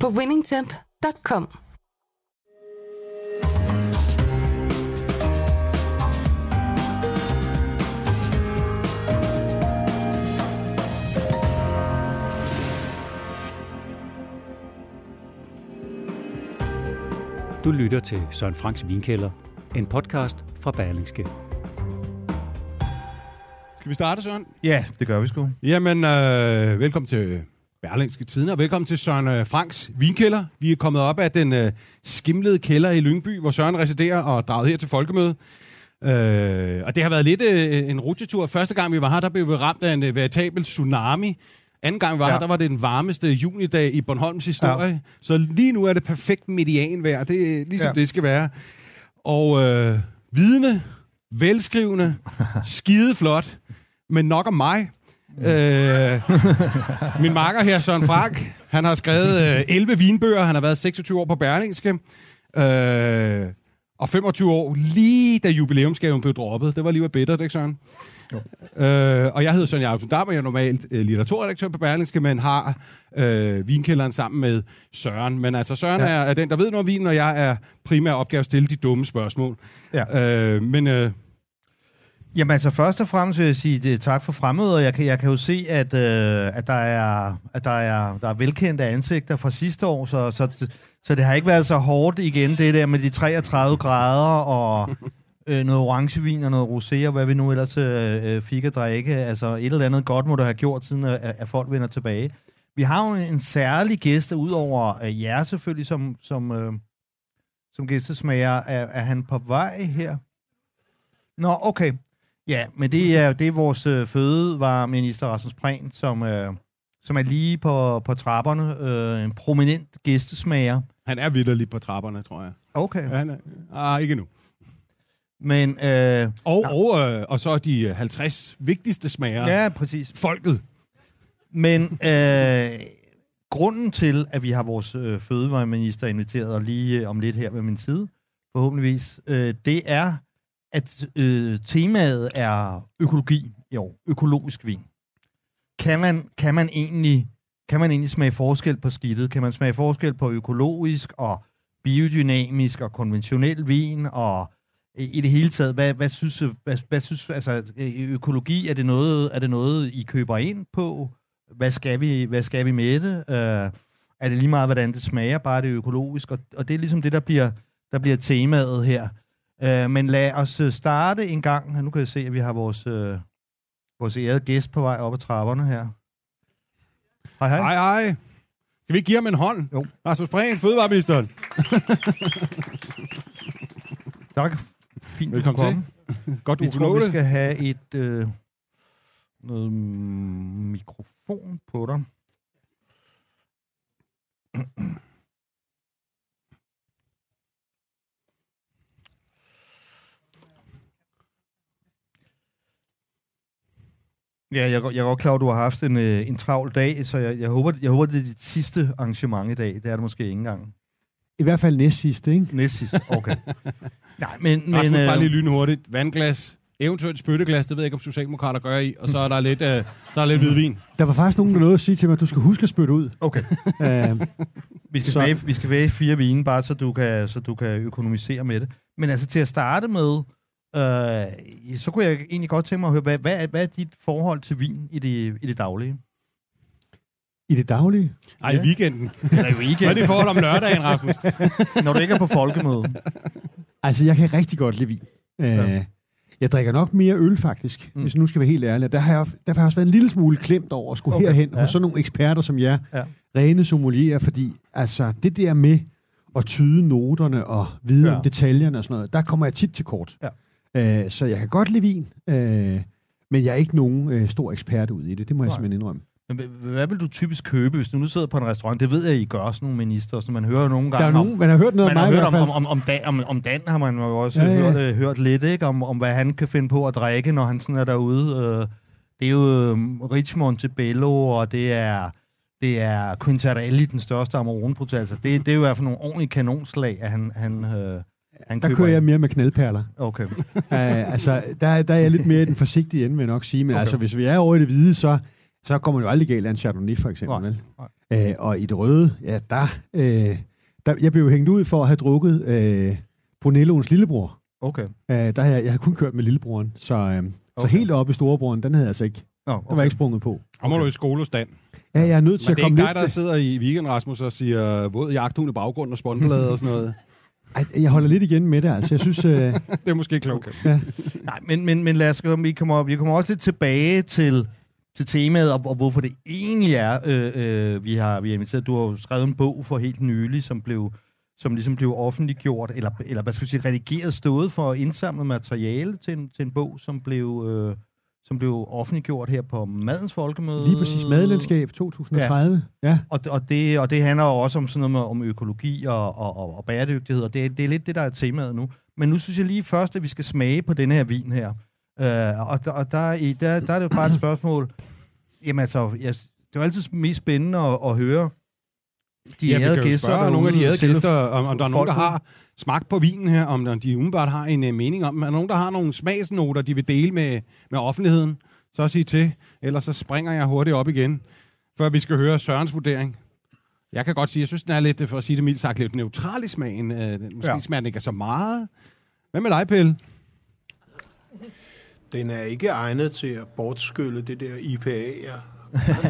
på winningtemp.com. Du lytter til Søren Franks Vinkælder, en podcast fra Berlingske. Skal vi starte, Søren? Ja, det gør vi sgu. Jamen, øh, velkommen til Berlingske Tiden, og velkommen til Søren øh, Franks Vinkælder. Vi er kommet op af den øh, skimlede kælder i Lyngby, hvor Søren residerer og draget her til folkemøde. Øh, og det har været lidt øh, en rutetur. Første gang vi var her, der blev vi ramt af en øh, veritabel tsunami. Anden gang vi var ja. her, der var det den varmeste junidag i Bornholms historie. Ja. Så lige nu er det perfekt medianvejr. Det er ligesom ja. det skal være. Og øh, vidne, velskrivende, skideflot, men nok om mig. Øh, min makker her, Søren Frank, han har skrevet øh, 11 vinbøger. Han har været 26 år på Berlingske. Øh, og 25 år, lige da jubilæumsgaven blev droppet. Det var lige var bittert, ikke Søren? Jo. Øh, og jeg hedder Søren Jacobsen Dam, og jeg er normalt øh, litteraturredaktør på Berlingske, men har øh, vinkælderen sammen med Søren. Men altså, Søren ja. er, er den, der ved noget om vin, og jeg er primær opgave at stille de dumme spørgsmål. Ja. Øh, men... Øh, Jamen altså, først og fremmest vil jeg sige det, tak for fremmødet, jeg kan, jeg kan jo se, at, øh, at, der, er, at der, er, der er velkendte ansigter fra sidste år, så, så, så det har ikke været så hårdt igen, det der med de 33 grader og øh, noget orangevin og noget rosé, og hvad vi nu ellers øh, fik at drikke. Altså et eller andet godt må du have gjort, siden at, at folk vender tilbage. Vi har jo en særlig gæst, udover øh, jer selvfølgelig, som, som, øh, som gæstesmager. Er, er han på vej her? Nå, okay. Ja, men det er, det er vores øh, fødevareminister Rasmus Prehn, som, øh, som er lige på, på trapperne. Øh, en prominent gæstesmager. Han er vidderlig på trapperne, tror jeg. Okay. Ja, han er, ah, ikke nu. Men, øh, og, og, øh, og så de 50 vigtigste smager. Ja, præcis. Folket. Men øh, grunden til, at vi har vores øh, fødevareminister inviteret, og lige øh, om lidt her ved min side, forhåbentligvis, øh, det er, at øh, temaet er økologi i år. Økologisk vin. Kan man, kan man egentlig kan man egentlig smage forskel på skidtet? Kan man smage forskel på økologisk og biodynamisk og konventionel vin og i det hele taget, hvad, hvad synes, hvad, hvad synes altså økologi, er det, noget, er det noget, I køber ind på? Hvad skal vi, hvad skal vi med det? Uh, er det lige meget, hvordan det smager, bare det økologisk? Og, og det er ligesom det, der bliver, der bliver temaet her. Uh, men lad os starte en gang. Nu kan jeg se, at vi har vores, uh, vores ærede gæst på vej op ad trapperne her. Hej, hej. Hej, hej. Kan vi ikke give ham en hånd? Jo. Rasmus Prehn, fødevareministeren. tak. Fint, Velkommen til. Godt, du vi tror, vi skal have et øh, noget mikrofon på dig. Ja, jeg, jeg er godt klar, at du har haft en, øh, en travl dag, så jeg, jeg, håber, jeg håber, det er dit sidste arrangement i dag. Det er det måske ikke engang. I hvert fald næst sidste, ikke? Næst sidste, okay. Nej, men... men Rasmus, øh, bare lige lynhurtigt. Vandglas, eventuelt spytteglas, det ved jeg ikke, om Socialdemokrater gør i, og så er der lidt, øh, så er der lidt hvidvin. Der var faktisk nogen, der nåede at sige til mig, at du skal huske at spytte ud. Okay. uh, vi, skal væge, vi skal væge fire vine, bare så du, kan, så du kan økonomisere med det. Men altså til at starte med, øh, så kunne jeg egentlig godt tænke mig at høre, hvad, hvad, hvad er dit forhold til vin i det, i det daglige? I det daglige? Nej, ja. i weekenden. Eller i weekenden. Hvad er det forhold om lørdagen, Rasmus? Når du ikke er på folkemøde. Altså, jeg kan rigtig godt lide vin. Ja. Uh, jeg drikker nok mere øl, faktisk, mm. hvis nu skal være helt ærlig. Der har jeg, der har jeg også været en lille smule klemt over at skulle okay. herhen ja. hos sådan nogle eksperter som jer, ja. rene sommelier, fordi altså, det der med at tyde noterne og vide ja. om detaljerne og sådan noget, der kommer jeg tit til kort. Ja. Uh, så jeg kan godt lide vin, uh, men jeg er ikke nogen uh, stor ekspert ud i det. Det må Nej. jeg simpelthen indrømme. Men hva- hvad vil du typisk købe, hvis du nu sidder på en restaurant? Det ved jeg, I gør, sådan nogle minister, så man hører jo nogle Der gange er nogen, man har hørt noget man om har mig hørt om, om, om, om, Dan, om, om Dan har man jo også Ja, ja. Hørt, øh, hørt lidt, ikke? Om, om hvad han kan finde på at drikke, når han sådan er derude. Øh, det er jo øh, Rich Montebello, og det er, det er Quintarelli, den største Amarone altså det, det er jo i hvert fald nogle ordentlige kanonslag, at han, han, øh, han Der kører jeg mere med knaldperler. Okay. uh, altså, der, der er jeg lidt mere i den forsigtige ende, vil jeg nok sige. Men Okay. okay. altså, hvis vi er over i det hvide, så, så kommer det jo aldrig galt af en Chardonnay, for eksempel. Nej, vel? Uh, og i det røde, ja, der, uh, der... Jeg blev jo hængt ud for at have drukket uh, Brunelloens lillebror. Okay. Uh, der har jeg, jeg har kun kørt med lillebroren, så, uh, okay. så Okay. helt oppe i storebroren, den havde jeg altså ikke. Nå, Der var okay. ikke sprunget på. Og må du i skolestand. Ja, jeg er nødt til Men at det er komme ikke dig, lidt... der sidder i weekend, Rasmus, og siger våd jagthund i baggrunden og spåndblade og sådan noget. Ej, jeg holder lidt igen med det, altså. Jeg synes... Uh, Det er måske klogt. Okay. Nej, men, men, men lad os gå, vi kommer, vi kommer også lidt tilbage til, til temaet, og, og hvorfor det egentlig er, øh, øh, vi, har, vi har inviteret. Du har jo skrevet en bog for helt nylig, som blev som ligesom blev offentliggjort, eller, eller hvad skal jeg sige, redigeret, stået for at indsamle materiale til en, til en bog, som blev, øh, som blev offentliggjort her på Madens Folkemøde. lige præcis madlandskab 2030. Ja. ja. Og, og, det, og det handler også om sådan noget med, om økologi og, og, og, og bæredygtighed, og det, det er lidt det, der er temaet nu. Men nu synes jeg lige først, at vi skal smage på den her vin her. Uh, og der, og der, i, der, der er det jo bare et spørgsmål. Jamen altså, jeg, det er jo altid mest spændende at, at høre de Ja, ærede gæster. spørge nogle af de ærede gæster, om, om der er nogen, der har smagt på vinen her, om de umiddelbart har en uh, mening om, er der nogen, der har nogle smagsnoter, de vil dele med, med offentligheden, så sig til, ellers så springer jeg hurtigt op igen, før vi skal høre Sørens vurdering. Jeg kan godt sige, jeg synes, den er lidt, for at sige det mildt sagt, lidt neutral i smagen. Uh, måske Ja. smager den ikke så meget. Hvad med dig, Pelle? Den er ikke egnet til at bortskylle det der IPA, jeg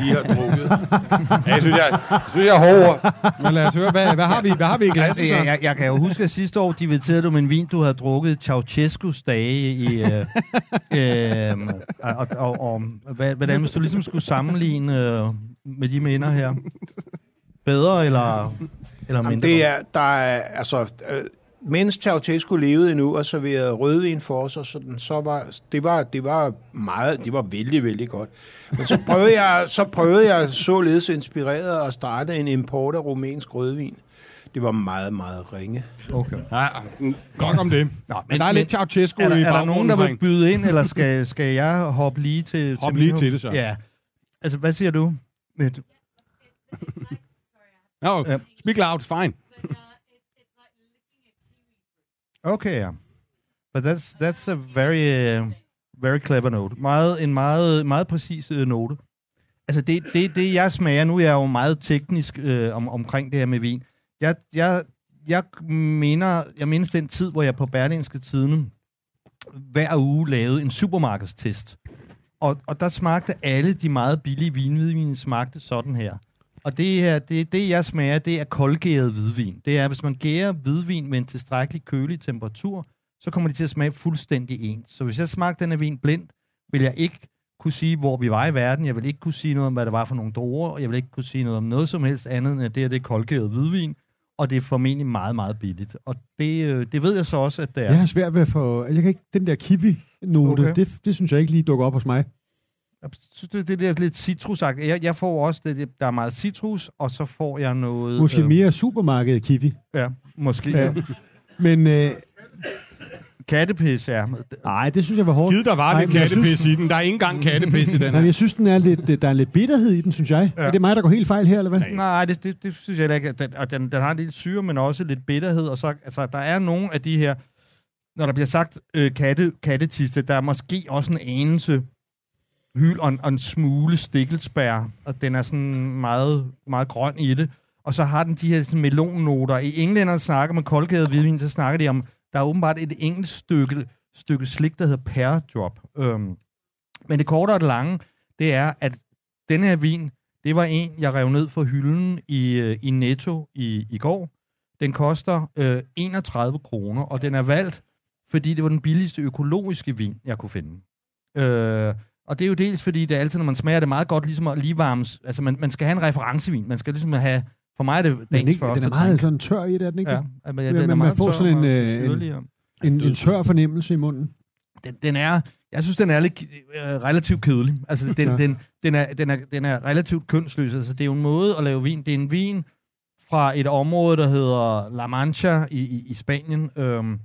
lige har drukket. Ja, jeg synes, jeg, jeg, synes, jeg er hård. Men lad os høre, hvad, hvad, har, vi, hvad har vi i glasset så? Jeg, jeg, jeg kan jo huske, at sidste år inviterede du med en vin, du havde drukket Ceausescu's dage i... Øh, øh, og, og, og hvad, hvordan, hvis du ligesom skulle sammenligne øh, med de minder her? Bedre eller, eller Jamen, mindre? det er, der er, altså, øh, mens Ceausescu levede endnu og serverede rødvin for os, og sådan, så var det, var, det var meget, det var vældig, vældig godt. Men så prøvede jeg, så prøvede jeg således inspireret at starte en import af rumænsk rødvin. Det var meget, meget ringe. Okay. Ja, godt om det. Nå, Men der er lidt Ceausescu er, der, i er der nogen, der vil byde ind, eller skal, skal jeg hoppe lige til... Hop til lige min- til det, så. Ja. Altså, hvad siger du? Med- No, speak loud, fine. Okay, ja. But that's, that's a very, uh, very clever note. Meget, en meget, meget præcis uh, note. Altså, det, det, det jeg smager, nu er jeg jo meget teknisk uh, om, omkring det her med vin. Jeg, jeg, jeg, mener, jeg mindes den tid, hvor jeg på Berlingske Tidene hver uge lavede en supermarkedstest. Og, og der smagte alle de meget billige vinhvidvin, smagte sådan her. Og det her, det, det jeg smager, det er koldgæret hvidvin. Det er, hvis man gærer hvidvin med en tilstrækkelig kølig temperatur, så kommer det til at smage fuldstændig ens. Så hvis jeg smagte den her vin blindt, vil jeg ikke kunne sige, hvor vi var i verden. Jeg vil ikke kunne sige noget om, hvad det var for nogle druer. og Jeg vil ikke kunne sige noget om noget som helst andet, end at det her det er koldgæret hvidvin. Og det er formentlig meget, meget billigt. Og det, øh, det ved jeg så også, at det er. Jeg har svært ved at få... Jeg kan ikke... Den der kiwi-note, Okay. okay. det, det synes jeg ikke lige dukker op hos mig. Jeg synes, det, det der lidt citrusagt. Jeg, jeg får også, det, det- der er meget citrus, og så får jeg noget... Måske øh, mere supermarkedet kiwi. Ja, måske. Ja. Ja. Men øh, Kattepis, ja. nej, det synes jeg var hårdt. Givet der var Nej, lidt kattepis i den. Der er ikke engang kattepis i den Nej, jeg synes, den er lidt, øh, der er lidt bitterhed i den, synes jeg. Ja. Er det mig, der går helt fejl her, eller hvad? Nej, det, det, det synes jeg ikke. Den, og den, den har en lille syre, men også lidt bitterhed. Og så, altså, der er nogle af de her, når der bliver sagt øh, katte, kattetiste, der er måske også en anelse hyl og en, og en smule stikkelsbær, og den er sådan meget, meget grøn i det. Og så har den de her sådan, melonnoter. I englænderne snakker med koldgæret hvidvin, så snakker de om, der er åbenbart et enkelt stykke, stykke slik, der hedder pear drop. Øhm, men det korte og det lange, det er, at den her vin, det var en, jeg rev ned fra hylden i, øh, i Netto i, i går. Den koster øh, 31 kroner, og den er valgt, fordi det var den billigste økologiske vin, jeg kunne finde. Øh, og det er jo dels, fordi det er altid, når man smager det meget godt, ligesom at lige varmes. Altså, man, man skal have en referencevin. Man skal ligesom have... For mig er det Men ikke, den er meget drink. sådan tør i det, er den ikke? Ja, men, ja, den er men man får tør sådan en, øh, en- En, en tør fornemmelse i munden. den, den er... Jeg synes, den er lidt, øh, relativt kedelig. Altså, den, ja. den, den, er, den, er, den er relativt kønsløs. Altså, det er jo en måde at lave vin. Det er en vin fra et område, der hedder La Mancha i, i, i Spanien. Øhm,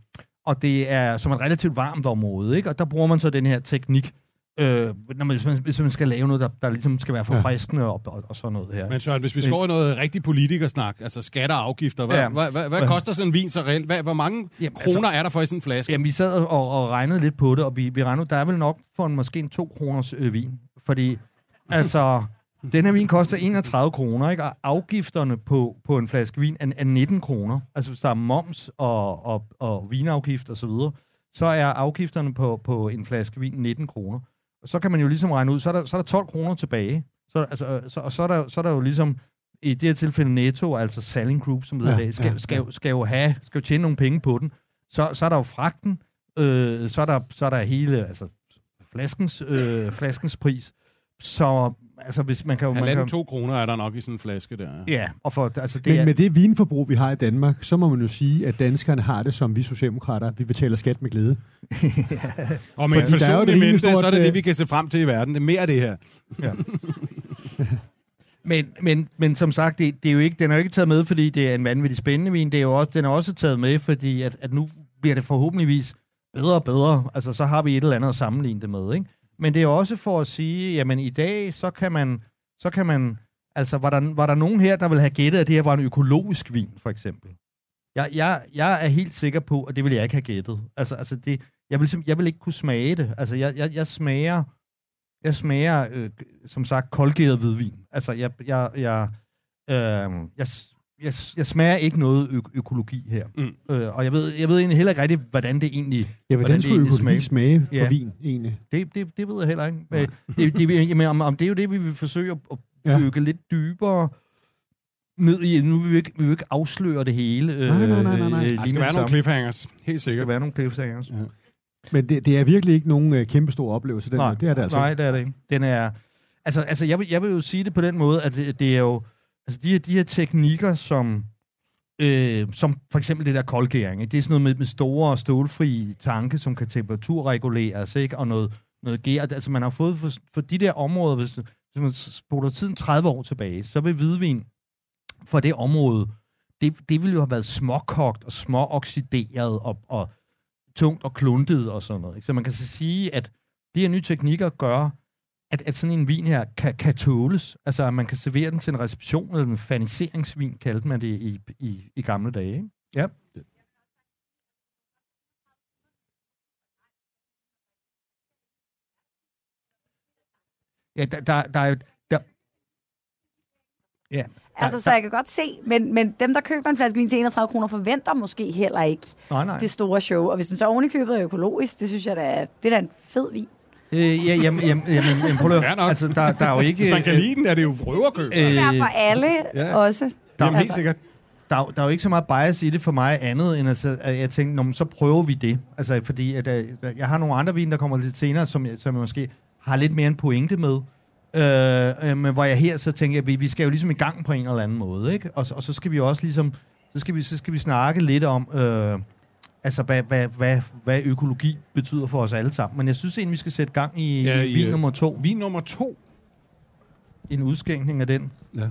og det er som et relativt varmt område, ikke? Og der bruger man så den her teknik, øh, når man, hvis, man, hvis man skal lave noget, der, der ligesom skal være forfriskende og, og, og sådan noget her. Men Søren, hvis vi skal over noget rigtig politikersnak, altså skatter og afgifter, hvad, ja. hvad, hvad, hvad koster sådan en vin så reelt? Hvad, hvor mange jamen, altså- kroner altså, er der for i sådan en flaske? Jamen, vi sad og, og regnede lidt på det, og vi, vi regnede, der er vel nok for en, måske en 2 kroners øh, vin. Fordi, altså, den her vin koster 31 kroner, ikke? og afgifterne på, på en flaske vin er, er 19 kroner. Altså, hvis der er moms og, og, og vinafgift og så videre, så er afgifterne på, på en flaske vin 19 kroner. Så kan man jo ligesom regne ud, så er der, så er der 12 kroner tilbage. Så, altså, så, og så er, der, så er der jo ligesom, i det her tilfælde Netto, altså Selling Group, som hedder ja, det, skal, ja, ja. Skal, skal, jo have, skal jo tjene nogle penge på den. Så, så er der jo fragten, øh, så, er der, så er der hele, altså flaskens, øh, flaskens pris. Så altså, hvis man kan jo... Halvanden man kan, to kroner er der nok i sådan en flaske der. Ja, og for, altså, det Men er, med det vinforbrug, vi har i Danmark, så må man jo sige, at danskerne har det som vi socialdemokrater. Vi betaler skat med glæde. ja. Og med inflation i mente, så er det det, vi kan se frem til i verden. Det er mere det her. ja. Men, men, men som sagt, det, det er jo ikke, den er jo ikke taget med, fordi det er en vanvittig spændende vin. Det er jo også, den er også taget med, fordi at, at nu bliver det forhåbentligvis bedre og bedre. Altså, så har vi et eller andet at sammenligne det med, ikke? Men det er også for at sige, jamen i dag, så kan man, så kan man altså var der, var der nogen her, der vil have gættet, at det her var en økologisk vin, for eksempel? Jeg, jeg, jeg er helt sikker på, at det ville jeg ikke have gættet. Altså, altså det, jeg, vil, jeg vil ikke kunne smage det. Altså, jeg, jeg, jeg smager, jeg smager, øh, som sagt, koldgæret hvidvin. Altså, jeg, jeg, jeg, øh, jeg, jeg, jeg smager ikke noget ø- økologi her. Mm. Øh, og jeg ved, jeg ved egentlig heller ikke rigtigt, hvordan det egentlig Ja, hvordan, hvordan skulle økologi smage, smage på ja. vin egentlig? Det, det, det ved jeg heller ikke. Men, det, det, jamen, om, om det er jo det, vi vil forsøge at, at dykke ja. lidt dybere ned i. Nu vil vi ikke, vi vil ikke afsløre det hele. Nej, nej, nej. nej, nej. Øh, der skal være nogle cliffhangers, helt sikkert. Der skal være nogle cliffhangers. Ja. Men det, det er virkelig ikke nogen uh, kæmpe stor oplevelse. Den nej, det er det altså Nej, det er det ikke. Den er, altså, altså jeg, vil, jeg vil jo sige det på den måde, at det, det er jo Altså de her, de her teknikker, som, øh, som for eksempel det der koldgæring, det er sådan noget med, med store stålfri tanke, som kan temperaturreguleres, ikke? og noget, noget gær. Altså man har fået for, for de der områder, hvis, hvis man spoler tiden 30 år tilbage, så vil hvidvin for det område, det, det ville jo have været småkogt og småoxideret og, og tungt og kluntet og sådan noget. Ikke? Så man kan så sige, at de her nye teknikker gør, at, at sådan en vin her kan, kan tåles. Altså, at man kan servere den til en reception, eller en faniseringsvin, kaldte man det i, i, i gamle dage. Ikke? Ja. Ja, der, der, der er jo... Der, ja, altså, så jeg kan godt se, men, men dem, der køber en flaske vin til 31 kroner, forventer måske heller ikke nej, nej. det store show. Og hvis den så oven i købet er økologisk, det synes jeg, da det er da en fed vin. Øh, ja, jamen, jamen, jamen, prøv at altså, der, der er jo ikke... Hvis man kan lide den, er det jo røverkøb. Øh, det er for alle ja. også. Der, jamen, helt altså. sikkert. Der, der er jo ikke så meget bias i det for mig andet, end at, at jeg tænkte, Nå, så prøver vi det. Altså, fordi at, at, øh, jeg har nogle andre vin, der kommer lidt senere, som, som jeg måske har lidt mere en pointe med. Øh, øh, men hvor jeg her så tænker, at vi, vi skal jo ligesom i gang på en eller anden måde, ikke? Og, og så skal vi også ligesom, så skal vi, så skal vi snakke lidt om, øh, altså hvad, hvad, hvad, hvad økologi betyder for os alle sammen. Men jeg synes egentlig, vi skal sætte gang i, ja, i vin øh, nummer to. Vin nummer to? En udskænkning af den. Ja.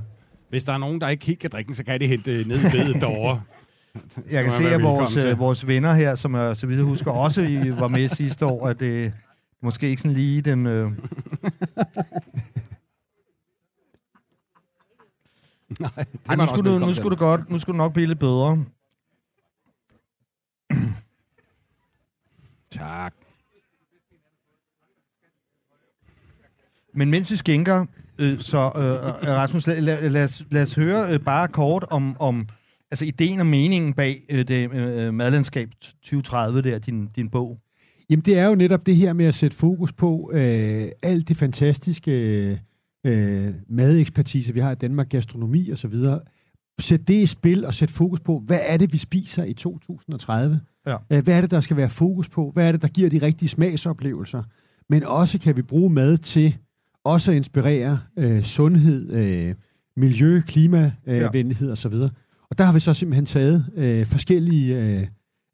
Hvis der er nogen, der ikke helt kan drikke så kan de hente ned i bedet derovre. jeg kan se, at vores, øh, vores venner her, som jeg så vidt jeg husker, også I var med sidste år, at det måske ikke sådan lige den... Øh... Nej, det Ej, nu, skulle du, nu, skulle du godt, nu skulle du nok blive lidt bedre. Tak. Men mens vi skænker, øh, så øh, øh, Rasmus, lad, lad, lad, os, lad os høre øh, bare kort om, om altså ideen og meningen bag øh, det øh, øh madlandskab 2030 der, din, din bog. Jamen det er jo netop det her med at sætte fokus på øh, alt det fantastiske øh, madekspertise, vi har i Danmark, gastronomi og så videre. Sæt det i spil og sæt fokus på, hvad er det, vi spiser i 2030? Ja. Øh, hvad er det, der skal være fokus på? Hvad er det, der giver de rigtige smagsoplevelser? Men også kan vi bruge mad til også at inspirere øh, sundhed, øh, miljø, klimavenlighed øh, ja. osv. Og der har vi så simpelthen taget øh, forskellige øh,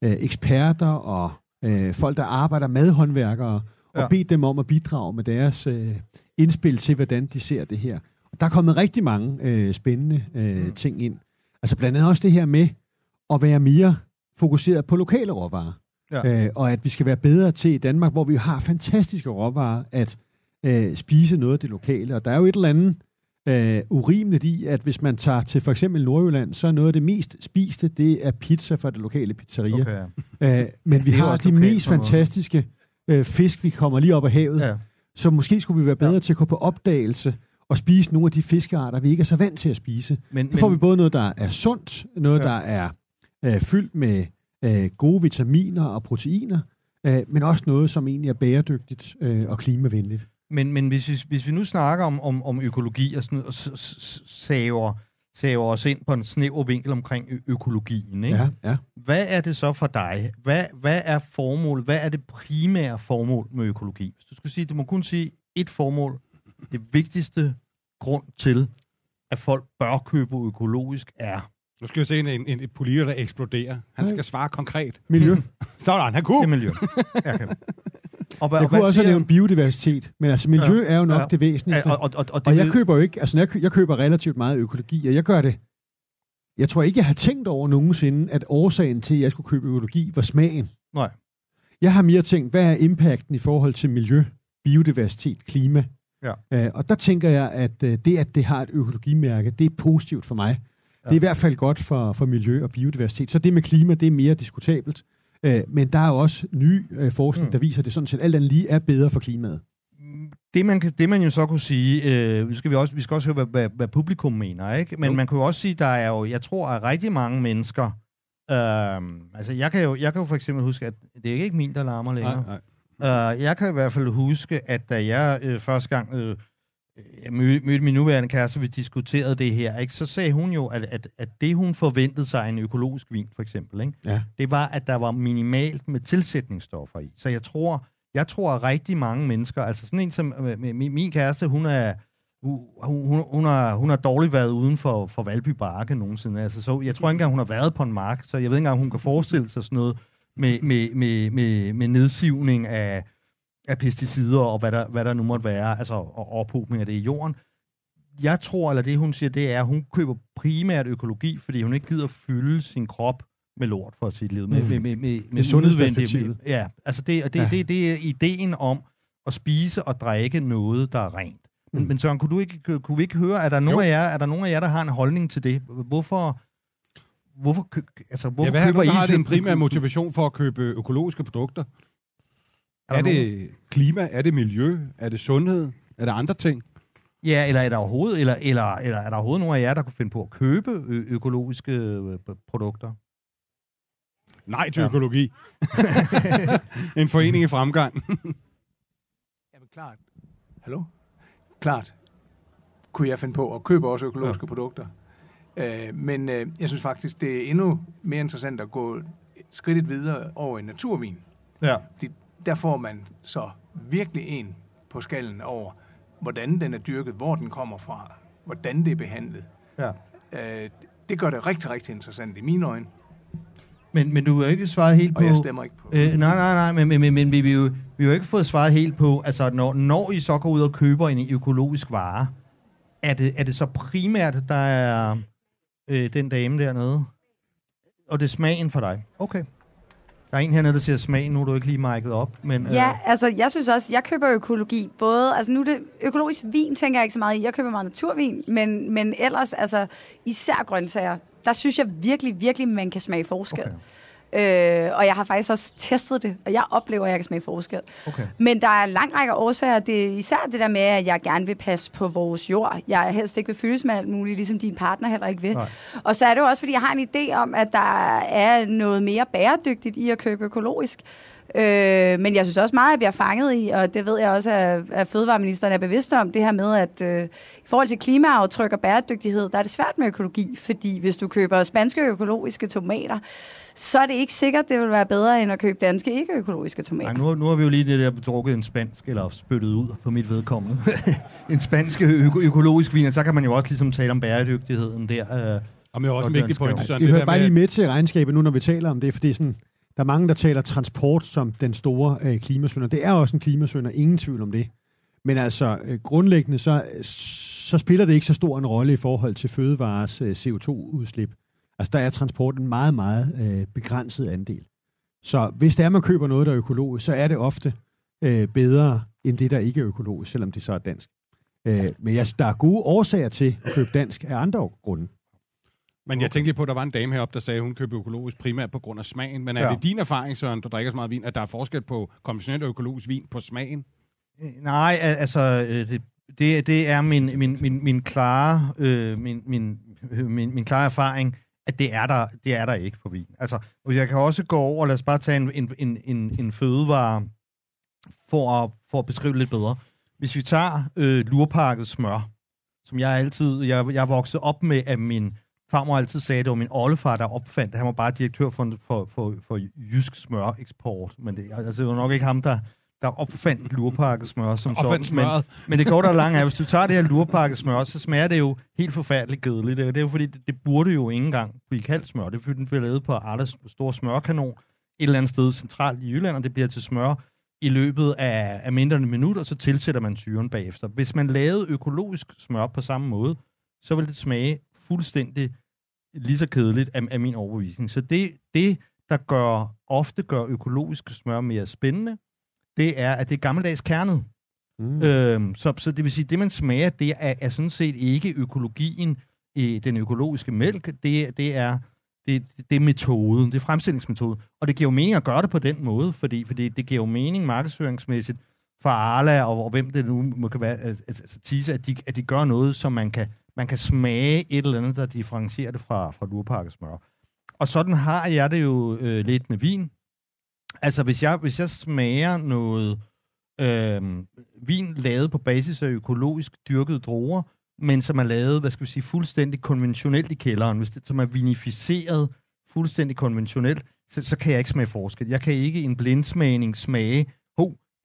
øh, eksperter og øh, folk, der arbejder med håndværkere, og ja. bedt dem om at bidrage med deres øh, indspil til, hvordan de ser det her. Og der er kommet rigtig mange øh, spændende øh, mm. ting ind. Altså blandt andet også det her med at være mere fokuseret på lokale råvarer. Ja. Øh, og at vi skal være bedre til i Danmark, hvor vi har fantastiske råvarer, at øh, spise noget af det lokale. Og der er jo et eller andet øh, urimeligt i, at hvis man tager til for eksempel Nordjylland, så er noget af det mest spiste, det er pizza fra det lokale pizzeria. Okay, ja. øh, men vi har de mest fantastiske øh, fisk, vi kommer lige op af havet. Ja. Så måske skulle vi være bedre ja. til at gå på opdagelse og spise nogle af de fiskearter, vi ikke er så vant til at spise. Men, så får vi både noget, der er sundt, noget, ja. der er øh, fyldt med øh, gode vitaminer og proteiner, øh, men også noget, som egentlig er bæredygtigt øh, og klimavenligt. Men, men hvis, vi, hvis vi nu snakker om, om, om økologi og, sådan, og saver, saver os ind på en snæver vinkel omkring ø- økologien, ikke? Ja, ja. hvad er det så for dig? Hvad, hvad er formålet? Hvad er det primære formål med økologi? Hvis du skulle sige, du må kun sige et formål. Det vigtigste grund til, at folk bør købe økologisk, er nu skal vi se en, en, en politiker, der eksploderer. Han skal svare konkret. Miljø. Sådan, han kunne. Det er miljø. Okay. Og, jeg og kunne også nævnt biodiversitet, men altså miljø ja, er jo nok ja, det væsentligste. Og, og, og, og, det og jeg køber jo ikke, altså jeg, jeg køber relativt meget økologi, og jeg gør det. Jeg tror ikke, jeg har tænkt over nogensinde, at årsagen til, at jeg skulle købe økologi, var smagen. Nej. Jeg har mere tænkt, hvad er impacten i forhold til miljø, biodiversitet, klima? Ja. Uh, og der tænker jeg, at uh, det, at det har et økologimærke, det er positivt for mig. Det er i hvert fald godt for, for miljø og biodiversitet. Så det med klima, det er mere diskutabelt. Øh, men der er jo også ny øh, forskning, mm. der viser, at det sådan set alt andet lige er bedre for klimaet. Det man, det man jo så kunne sige, øh, skal vi, også, vi skal også høre, hvad, hvad, hvad publikum mener, ikke? Men jo. man kunne jo også sige, der er jo, jeg tror, at rigtig mange mennesker, øh, altså jeg kan, jo, jeg kan jo for eksempel huske, at det er ikke min, der larmer længere. Nej, nej. Uh, jeg kan i hvert fald huske, at da jeg øh, første gang øh, jeg mødte, min nuværende kæreste, vi diskuterede det her, ikke? så sagde hun jo, at, at, at det hun forventede sig en økologisk vin, for eksempel, ikke? Ja. det var, at der var minimalt med tilsætningsstoffer i. Så jeg tror, jeg tror at rigtig mange mennesker, altså sådan en som min, min kæreste, hun er, hun, hun, hun, har, hun har dårligt været uden for, for Valby Bakke nogensinde. Altså, så jeg tror ikke engang, hun har været på en mark, så jeg ved ikke engang, hun kan forestille sig sådan noget med, med, med, med, med nedsivning af, af pesticider og hvad der, hvad der nu måtte være, altså og ophobning af det i jorden. Jeg tror, eller det hun siger, det er, at hun køber primært økologi, fordi hun ikke gider fylde sin krop med lort for sit liv. Med, mm. med, med, med, med sundhedsperspektivet. Ja, altså det, og det, ja. det, det er ideen om at spise og drikke noget, der er rent. Men, mm. men Søren, kunne, du ikke, kunne vi ikke høre, er der, nogen af jer, er der nogen af jer, der har en holdning til det? Hvorfor, hvorfor, altså, hvorfor ja, hvad køber I... har det en primær motivation for at købe økologiske produkter? Er, er det klima? Er det miljø? Er det sundhed? Er det andre ting? Ja, eller er der overhovedet, eller, eller, eller er der overhovedet nogen af jer, der kunne finde på at købe ø- økologiske ø- produkter? Nej til ja. økologi. en forening i fremgang. Jamen klart. Hallo? Klart. Kunne jeg finde på at købe også økologiske ja. produkter. Øh, men øh, jeg synes faktisk, det er endnu mere interessant at gå skridtet videre over i naturvin. Ja. De, der får man så virkelig en på skallen over, hvordan den er dyrket, hvor den kommer fra, hvordan det er behandlet. Ja. Øh, det gør det rigtig, rigtig interessant i mine øjne. Men, men du har ikke svaret helt på... Og jeg stemmer ikke på... Øh, nej, nej, nej, men, men, men, men vi, vi, jo, vi har jo ikke fået svaret helt på, altså når, når I så går ud og køber en økologisk vare, er det, er det så primært, der er øh, den dame dernede, og det er smagen for dig? Okay. Der er en hernede, der siger smag, nu er du ikke lige markedet op. Men, ja, øh... altså jeg synes også, jeg køber økologi. Både, altså nu er det økologisk vin, tænker jeg ikke så meget i. Jeg køber meget naturvin, men, men ellers, altså især grøntsager, der synes jeg virkelig, virkelig, man kan smage forskel. Okay. Øh, og jeg har faktisk også testet det, og jeg oplever, at jeg kan smage forskel. Okay. Men der er en lang række årsager. Det er især det der med, at jeg gerne vil passe på vores jord. Jeg helst ikke vil fyldes med alt muligt, ligesom din partner heller ikke vil. Nej. Og så er det jo også, fordi jeg har en idé om, at der er noget mere bæredygtigt i at købe økologisk. Øh, men jeg synes også meget, at jeg bliver fanget i, og det ved jeg også, at, at fødevareministeren er bevidst om, det her med, at øh, i forhold til klimaaftryk og bæredygtighed, der er det svært med økologi, fordi hvis du køber spanske økologiske tomater, så er det ikke sikkert, det vil være bedre, end at købe danske ikke-økologiske tomater. Nej, nu, nu har vi jo lige det der drukket en spansk, eller spyttet ud for mit vedkommende. en spansk øko- økologisk vin, og så kan man jo også ligesom tale om bæredygtigheden der. Øh, og med også en vigtig pointe, Søren. Det, det hører bare med... lige med til regnskabet nu, når vi taler om det, fordi sådan, der er mange, der taler transport som den store øh, klimasønder. Det er også en klimasønder, ingen tvivl om det. Men altså, øh, grundlæggende, så, så spiller det ikke så stor en rolle i forhold til fødevares øh, CO2-udslip. Altså, der er transport en meget, meget øh, begrænset andel. Så hvis det er, man køber noget, der er økologisk, så er det ofte øh, bedre end det, der ikke er økologisk, selvom det så er dansk. Øh, men jeg, der er gode årsager til at købe dansk af andre grunde. Men jeg tænkte på, at der var en dame heroppe, der sagde, at hun køber økologisk primært på grund af smagen. Men er ja. det din erfaring, Søren, du drikker så meget vin, at der er forskel på konventionel og økologisk vin på smagen? Øh, nej, altså, øh, det, det, det er min, min, min, min, klare, øh, min, min, min, min klare erfaring, at det er, der, det er der ikke på vin. Altså, jeg kan også gå over, lad os bare tage en, en, en, en, en fødevare for at, for at beskrive lidt bedre. Hvis vi tager øh, lurpakket smør, som jeg altid, jeg, jeg er vokset op med, at min farmor altid sagde, at det var min oldefar, der opfandt det. Han var bare direktør for, for, for, for jysk smøreksport, men det, altså, det var nok ikke ham, der, der opfandt lurpakket smør som opfandt sådan. Men, men det går der langt af. Hvis du tager det her lurpakket smør, så smager det jo helt forfærdeligt kedeligt. Det er jo fordi, det, det burde jo ikke engang blive kaldt smør. Det er fordi, den bliver lavet på Arles store smørkanon et eller andet sted centralt i Jylland, og det bliver til smør i løbet af, af mindre end en minut, og så tilsætter man syren bagefter. Hvis man lavede økologisk smør på samme måde, så ville det smage fuldstændig lige så kedeligt af, af min overbevisning. Så det, det, der gør, ofte gør økologisk smør mere spændende, det er, at det er gammeldags kernet. Mm. Øhm, så, så det vil sige, det man smager, det er, er sådan set ikke økologien i den økologiske mælk, det, det er det, det er metoden, det er fremstillingsmetoden. Og det giver jo mening at gøre det på den måde, fordi, fordi det giver jo mening markedsføringsmæssigt for Arla og, og hvem det nu må kan være, altså, tise, at de, at de gør noget, som man kan, man kan smage et eller andet, der differencierer det fra, fra lurpakkesmør. Og sådan har jeg det jo øh, lidt med vin. Altså, hvis jeg, hvis jeg smager noget øh, vin lavet på basis af økologisk dyrkede druer, men som er lavet, hvad skal vi sige, fuldstændig konventionelt i kælderen, hvis det, som er vinificeret fuldstændig konventionelt, så, så kan jeg ikke smage forskel. Jeg kan ikke i en blindsmagning smage,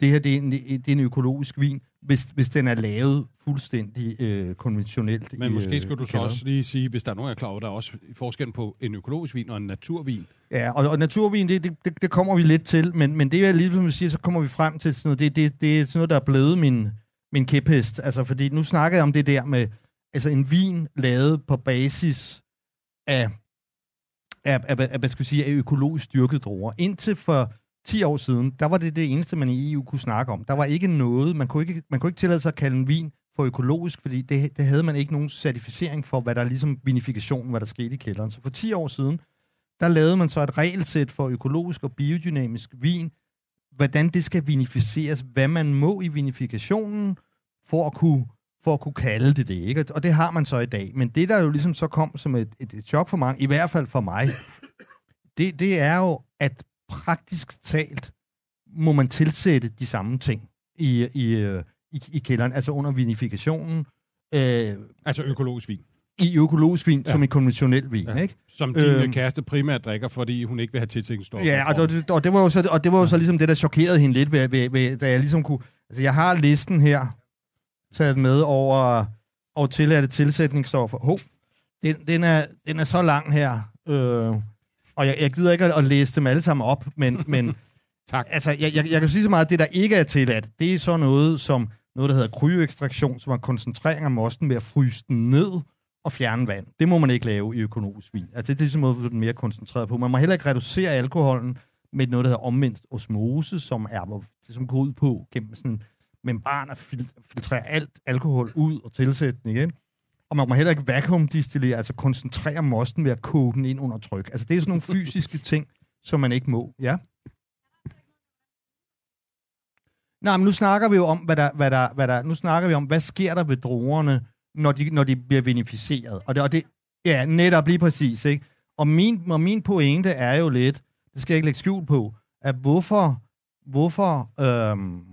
det her det er, en, det er en økologisk vin, hvis, hvis den er lavet fuldstændig øh, konventionelt. Men i, måske skulle du øh, så også lige sige, hvis der er nogen, der er klar over, der er også forskel på en økologisk vin og en naturvin. Ja, og, og naturvin, det, det, det kommer vi lidt til, men, men det er lige som du siger, så kommer vi frem til sådan noget, det, det, det er sådan noget, der er blevet min, min kæphest. Altså, fordi nu snakker jeg om det der med, altså en vin lavet på basis af, af, af, af hvad skal vi sige, af økologisk dyrket druer. Indtil for 10 år siden, der var det det eneste, man i EU kunne snakke om. Der var ikke noget, man kunne ikke, man kunne ikke tillade sig at kalde en vin for økologisk, fordi det, det havde man ikke nogen certificering for, hvad der ligesom vinifikation, hvad der skete i kælderen. Så for 10 år siden, der lavede man så et regelsæt for økologisk og biodynamisk vin, hvordan det skal vinificeres, hvad man må i vinifikationen, for at kunne, for at kunne kalde det det. Ikke? Og det har man så i dag. Men det, der jo ligesom så kom som et, et, et chok for mange, i hvert fald for mig, det, det er jo, at praktisk talt må man tilsætte de samme ting i, i, i, i kælderen, altså under vinifikationen. Øh, altså økologisk vin i økologisk vin, ja. som i konventionel vin, ja. ikke? Som din øhm, kæreste primært drikker, fordi hun ikke vil have tilsætningsstoffer. Ja, og det, og det var jo så, og det var jo så ligesom det, der chokerede hende lidt, ved, ved, ved, da jeg ligesom kunne... Altså, jeg har listen her, taget med over, over tilladte tilsætningsstoffer. Ho, den, den, er, den er så lang her, øh, og jeg, jeg gider ikke at, at læse dem alle sammen op, men, men tak. Altså, jeg, jeg, jeg kan sige så meget, at det, der ikke er tilladt, det er så noget som noget, der hedder kryoekstraktion, som er koncentrering af mosten ved at fryse den ned, og fjerne vand. Det må man ikke lave i økonomisk vin. Altså, det er ligesom måde, den mere koncentreret på. Man må heller ikke reducere alkoholen med noget, der hedder omvendt osmose, som er, som går ud på gennem sådan membran at filtrere alt alkohol ud og tilsætte den igen. Og man må heller ikke vakuumdistillere, altså koncentrere mosten ved at koge den ind under tryk. Altså, det er sådan nogle fysiske ting, som man ikke må. Ja? Nej, men nu snakker vi jo om, hvad der, hvad der, hvad der, nu snakker vi om, hvad sker der ved druerne, når de, når de bliver vinificeret. Og det, og det, ja, netop lige præcis, ikke? Og min, og min pointe er jo lidt, det skal jeg ikke lægge skjul på, at hvorfor, hvorfor, øhm,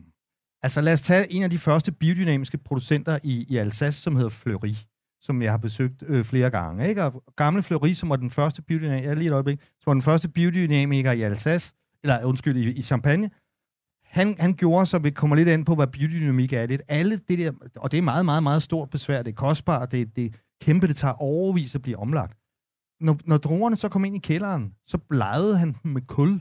altså lad os tage en af de første biodynamiske producenter i, i Alsace, som hedder Fleury, som jeg har besøgt øh, flere gange, ikke? Og gamle Fleury, som var den første biodynamiker, lige et øjeblik, som var den første biodynamiker i Alsace, eller undskyld, i, i Champagne, han, han gjorde, så vi kommer lidt ind på, hvad biodynamik er lidt. Alle det der, og det er meget, meget, meget stort besvær. Det er kostbart, det, det kæmpe, det tager overvis at blive omlagt. Når, når druerne så kom ind i kælderen, så blegede han dem med kul.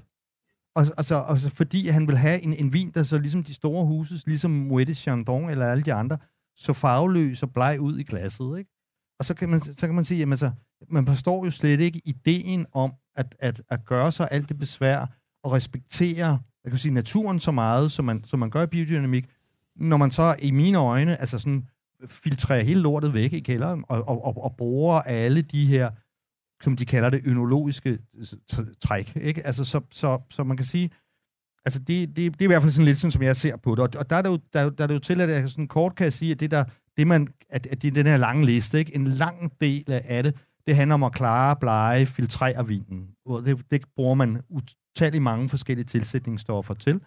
Og, altså, altså, fordi han vil have en, en vin, der så ligesom de store huses, ligesom Moët Chandon eller alle de andre, så farveløs og bleg ud i glasset, ikke? Og så kan man, så kan man sige, jamen altså, man forstår jo slet ikke ideen om at, at, at gøre sig alt det besvær og respektere jeg kan sige, naturen så meget, som man, som man gør i biodynamik, når man så i mine øjne altså sådan, filtrerer hele lortet væk i kælderen og, og, og, og bruger alle de her, som de kalder det, ønologiske træk. Ikke? Altså, så, så, så man kan sige, altså det, det, det er i hvert fald sådan lidt sådan, som jeg ser på det. Og, og der, er det jo, der, der er det jo til, at jeg sådan kort kan sige, at det der, det man, at, at det er den her lange liste, ikke? en lang del af det, det handler om at klare, blege, filtrere vinen. Det, det bruger man utallige mange forskellige tilsætningsstoffer til.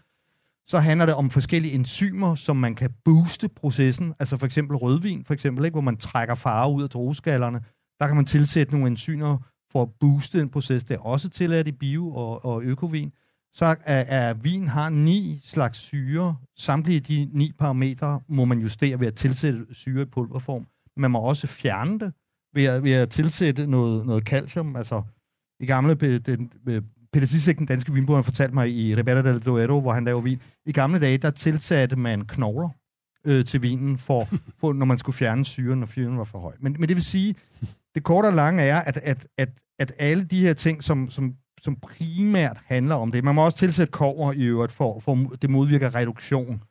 Så handler det om forskellige enzymer, som man kan booste processen. Altså for eksempel rødvin, for eksempel, ikke? hvor man trækker farve ud af drueskallerne. Der kan man tilsætte nogle enzymer for at booste den proces. Det er også tilladt i bio- og, og økovin. Så er, er vin har ni slags syre. Samtlige de ni parametre må man justere ved at tilsætte syre i pulverform. Man må også fjerne det ved at, ved at tilsætte noget, noget calcium. Altså i gamle den, Peter Sissek, den danske vinbruger, han fortalte mig i Ribera del Duero, hvor han laver vin. I gamle dage, der tilsatte man knogler øh, til vinen, for, for, når man skulle fjerne syren, når fyren var for høj. Men, men det vil sige, det korte og lange er, at, at, at, at alle de her ting, som, som, som primært handler om det, man må også tilsætte kover i øvrigt, for, for det modvirker reduktion.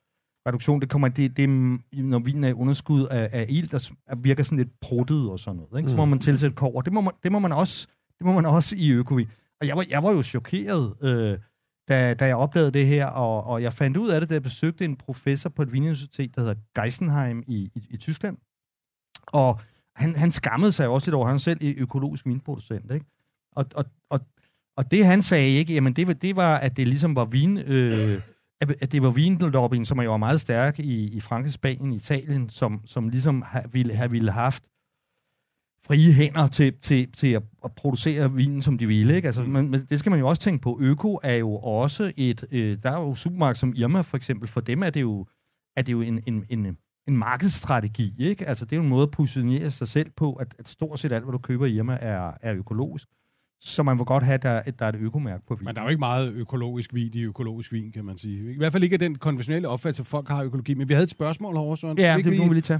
Reduktion, det kommer, det, det når vinen er i underskud af, af ild, der virker sådan lidt pruttet og sådan noget. Ikke? Så må mm. man tilsætte kover. Det må man, det må man også det må man også i økovin. Og jeg var, jeg var jo chokeret, øh, da, da jeg opdagede det her, og, og jeg fandt ud af det, da jeg besøgte en professor på et vinuniversitet, der hedder Geisenheim i, i, i Tyskland. Og han, han skammede sig også lidt over, han selv er økologisk vinproducent, ikke? Og, og, og, og det han sagde ikke, jamen det, det var, at det ligesom var vin... Øh, at det var vinlobbyen, som jo var meget stærk i, i Frankrig, Spanien, Italien, som, som ligesom ha, ville have ville haft frie hænder til, til, til at, at producere vinen, som de ville. Ikke? Altså, man, men det skal man jo også tænke på. Øko er jo også et... Øh, der er jo supermarked som Irma, for eksempel. For dem er det jo, er det jo en, en, en, en markedsstrategi. Ikke? Altså, det er jo en måde at positionere sig selv på, at, at stort set alt, hvad du køber i Irma, er, er økologisk. Så man vil godt have, at der, at der er et økomærke på vin. Men der er jo ikke meget økologisk vin i økologisk vin, kan man sige. I hvert fald ikke af den konventionelle opfattelse, at folk har økologi. Men vi havde et spørgsmål herovre, Søren. Ja, det må vi lige tage.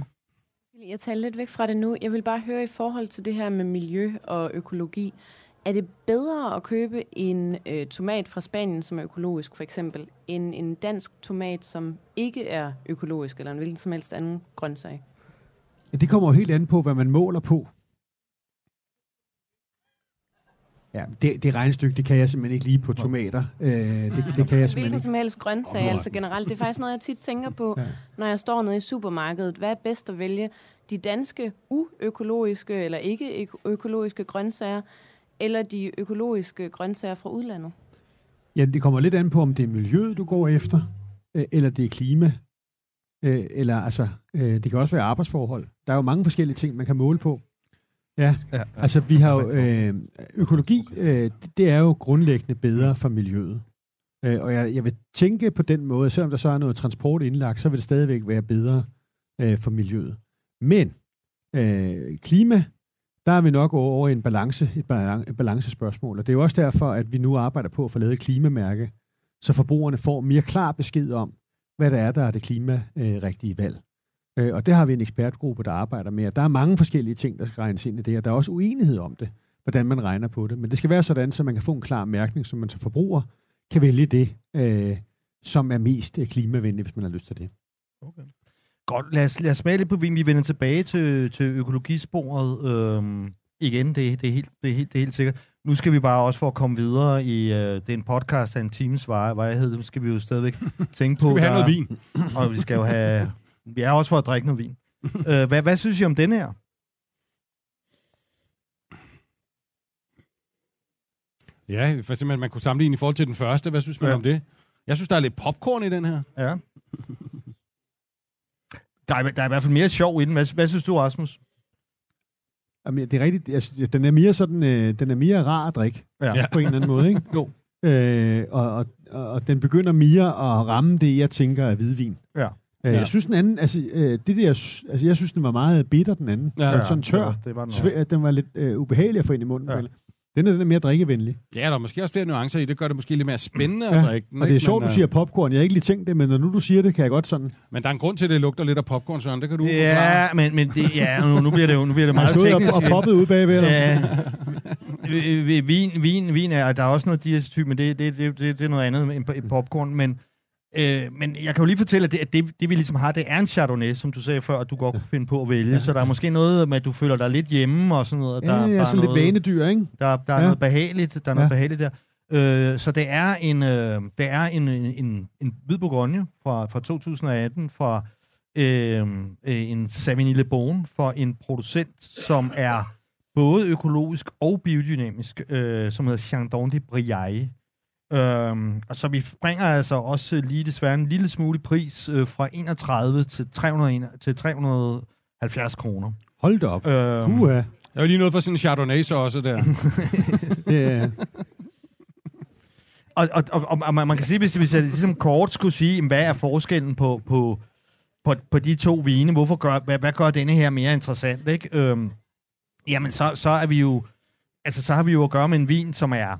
Jeg tager lidt væk fra det nu. Jeg vil bare høre i forhold til det her med miljø og økologi. Er det bedre at købe en øh, tomat fra Spanien, som er økologisk for eksempel, end en dansk tomat, som ikke er økologisk, eller en hvilken som helst anden grøntsag? Ja, det kommer jo helt an på, hvad man måler på. Ja, det, det regnestykke, det kan jeg simpelthen ikke lige på tomater. Øh, det, det kan jeg simpelthen Hvilken ikke. som helst grøntsag, altså generelt. Det er faktisk noget, jeg tit tænker på, ja. når jeg står nede i supermarkedet. Hvad er bedst at vælge? De danske uøkologiske eller ikke økologiske grøntsager, eller de økologiske grøntsager fra udlandet? Ja, det kommer lidt an på, om det er miljøet, du går efter, øh, eller det er klima, øh, eller altså, øh, det kan også være arbejdsforhold. Der er jo mange forskellige ting, man kan måle på. Ja, ja, altså vi har jo, øh, økologi, øh, det er jo grundlæggende bedre for miljøet. Øh, og jeg, jeg vil tænke på den måde, selvom der så er noget transport indlagt, så vil det stadigvæk være bedre øh, for miljøet. Men øh, klima, der er vi nok over i en balance, et, balance, et balancespørgsmål. Og det er jo også derfor, at vi nu arbejder på at få lavet et klimamærke, så forbrugerne får mere klar besked om, hvad der er, der er det klimarigtige valg. Øh, og det har vi en ekspertgruppe, der arbejder med. der er mange forskellige ting, der skal regnes ind i det, og der er også uenighed om det, hvordan man regner på det. Men det skal være sådan, så man kan få en klar mærkning, så man som forbruger kan vælge det, øh, som er mest øh, klimavenligt, hvis man har lyst til det. Okay. Godt, lad os, lad os smage lidt på vin. Vi vender tilbage til, til økologisporet øhm, igen, det, det, er helt, det, er helt, det er helt sikkert. Nu skal vi bare også for at komme videre i øh, det er en podcast af en times varighed. Nu skal vi jo stadigvæk tænke på... skal vi have der, noget vin? og vi skal jo have vi er også for at drikke noget vin. øh, hvad, hvad synes I om den her? Ja, for eksempel, man kunne sammenligne i forhold til den første. Hvad synes man ja. om det? Jeg synes, der er lidt popcorn i den her. Ja. Der er, der er i hvert fald mere sjov i den. Hvad, hvad synes du, Rasmus? Jamen, det er rigtigt. Jeg synes, den er mere sådan, øh, den er mere rar at drikke. Ja. På en eller anden måde, ikke? jo. Øh, og, og, og, den begynder mere at ramme det, jeg tænker er hvidvin. Ja. Ja. Jeg synes den anden, altså, øh, det der, altså jeg synes den var meget bitter, den anden. Ja, sådan tør. Ja, det var den, den var lidt øh, ubehagelig at få ind i munden. Ja. Den er, den er mere drikkevenlig. Ja, der er måske også flere nuancer i. Det gør det måske lidt mere spændende ja. at drikke den. Og det er ikke? sjovt, men, du øh, siger popcorn. Jeg har ikke lige tænkt det, men når nu du siger det, kan jeg godt sådan... Men der er en grund til, at det lugter lidt af popcorn, Søren. Det kan du forklare. Ja, men, men det, ja, nu, nu bliver det jo nu bliver det meget teknisk. og, og poppet ud bagved, eller? Ja. Øh, øh, vin, vin, vin er, der er også noget diacetyp, men det, det, det, det, det er noget andet end popcorn. Men, øh, men jeg kan jo lige fortælle, at det, at det, det, vi ligesom har, det er en Chardonnay, som du sagde før, at du godt kunne finde på at vælge. Så der er måske noget med, at du føler dig lidt hjemme og sådan noget. Der, Ja, der ja, er sådan lidt noget, vanedyr, ikke? Der, der er Ja. noget behageligt, der er noget Ja. behageligt der. Øh, så det er en, øh, det er en, en, en, en hvid Bourgogne fra, fra 2018 fra øh, øh, en Savigny Bon for en producent, som er både økologisk og biodynamisk, øh, som hedder Chandon de Briaille. Øhm, og så vi springer altså også lige desværre en lille smule i pris øh, fra 31 til, 301, til 370 kroner. Hold da op. Øhm, Uha. Jeg er jo lige noget for sådan en Chardonnay så også der. Det er... Og, og, og, og man, man kan sige, hvis, hvis jeg ligesom kort skulle sige, hvad er forskellen på, på, på, på de to vine, hvorfor gør, hvad, hvad gør denne her mere interessant, ikke? Øhm, jamen, så, så er vi jo, altså, så har vi jo at gøre med en vin, som er,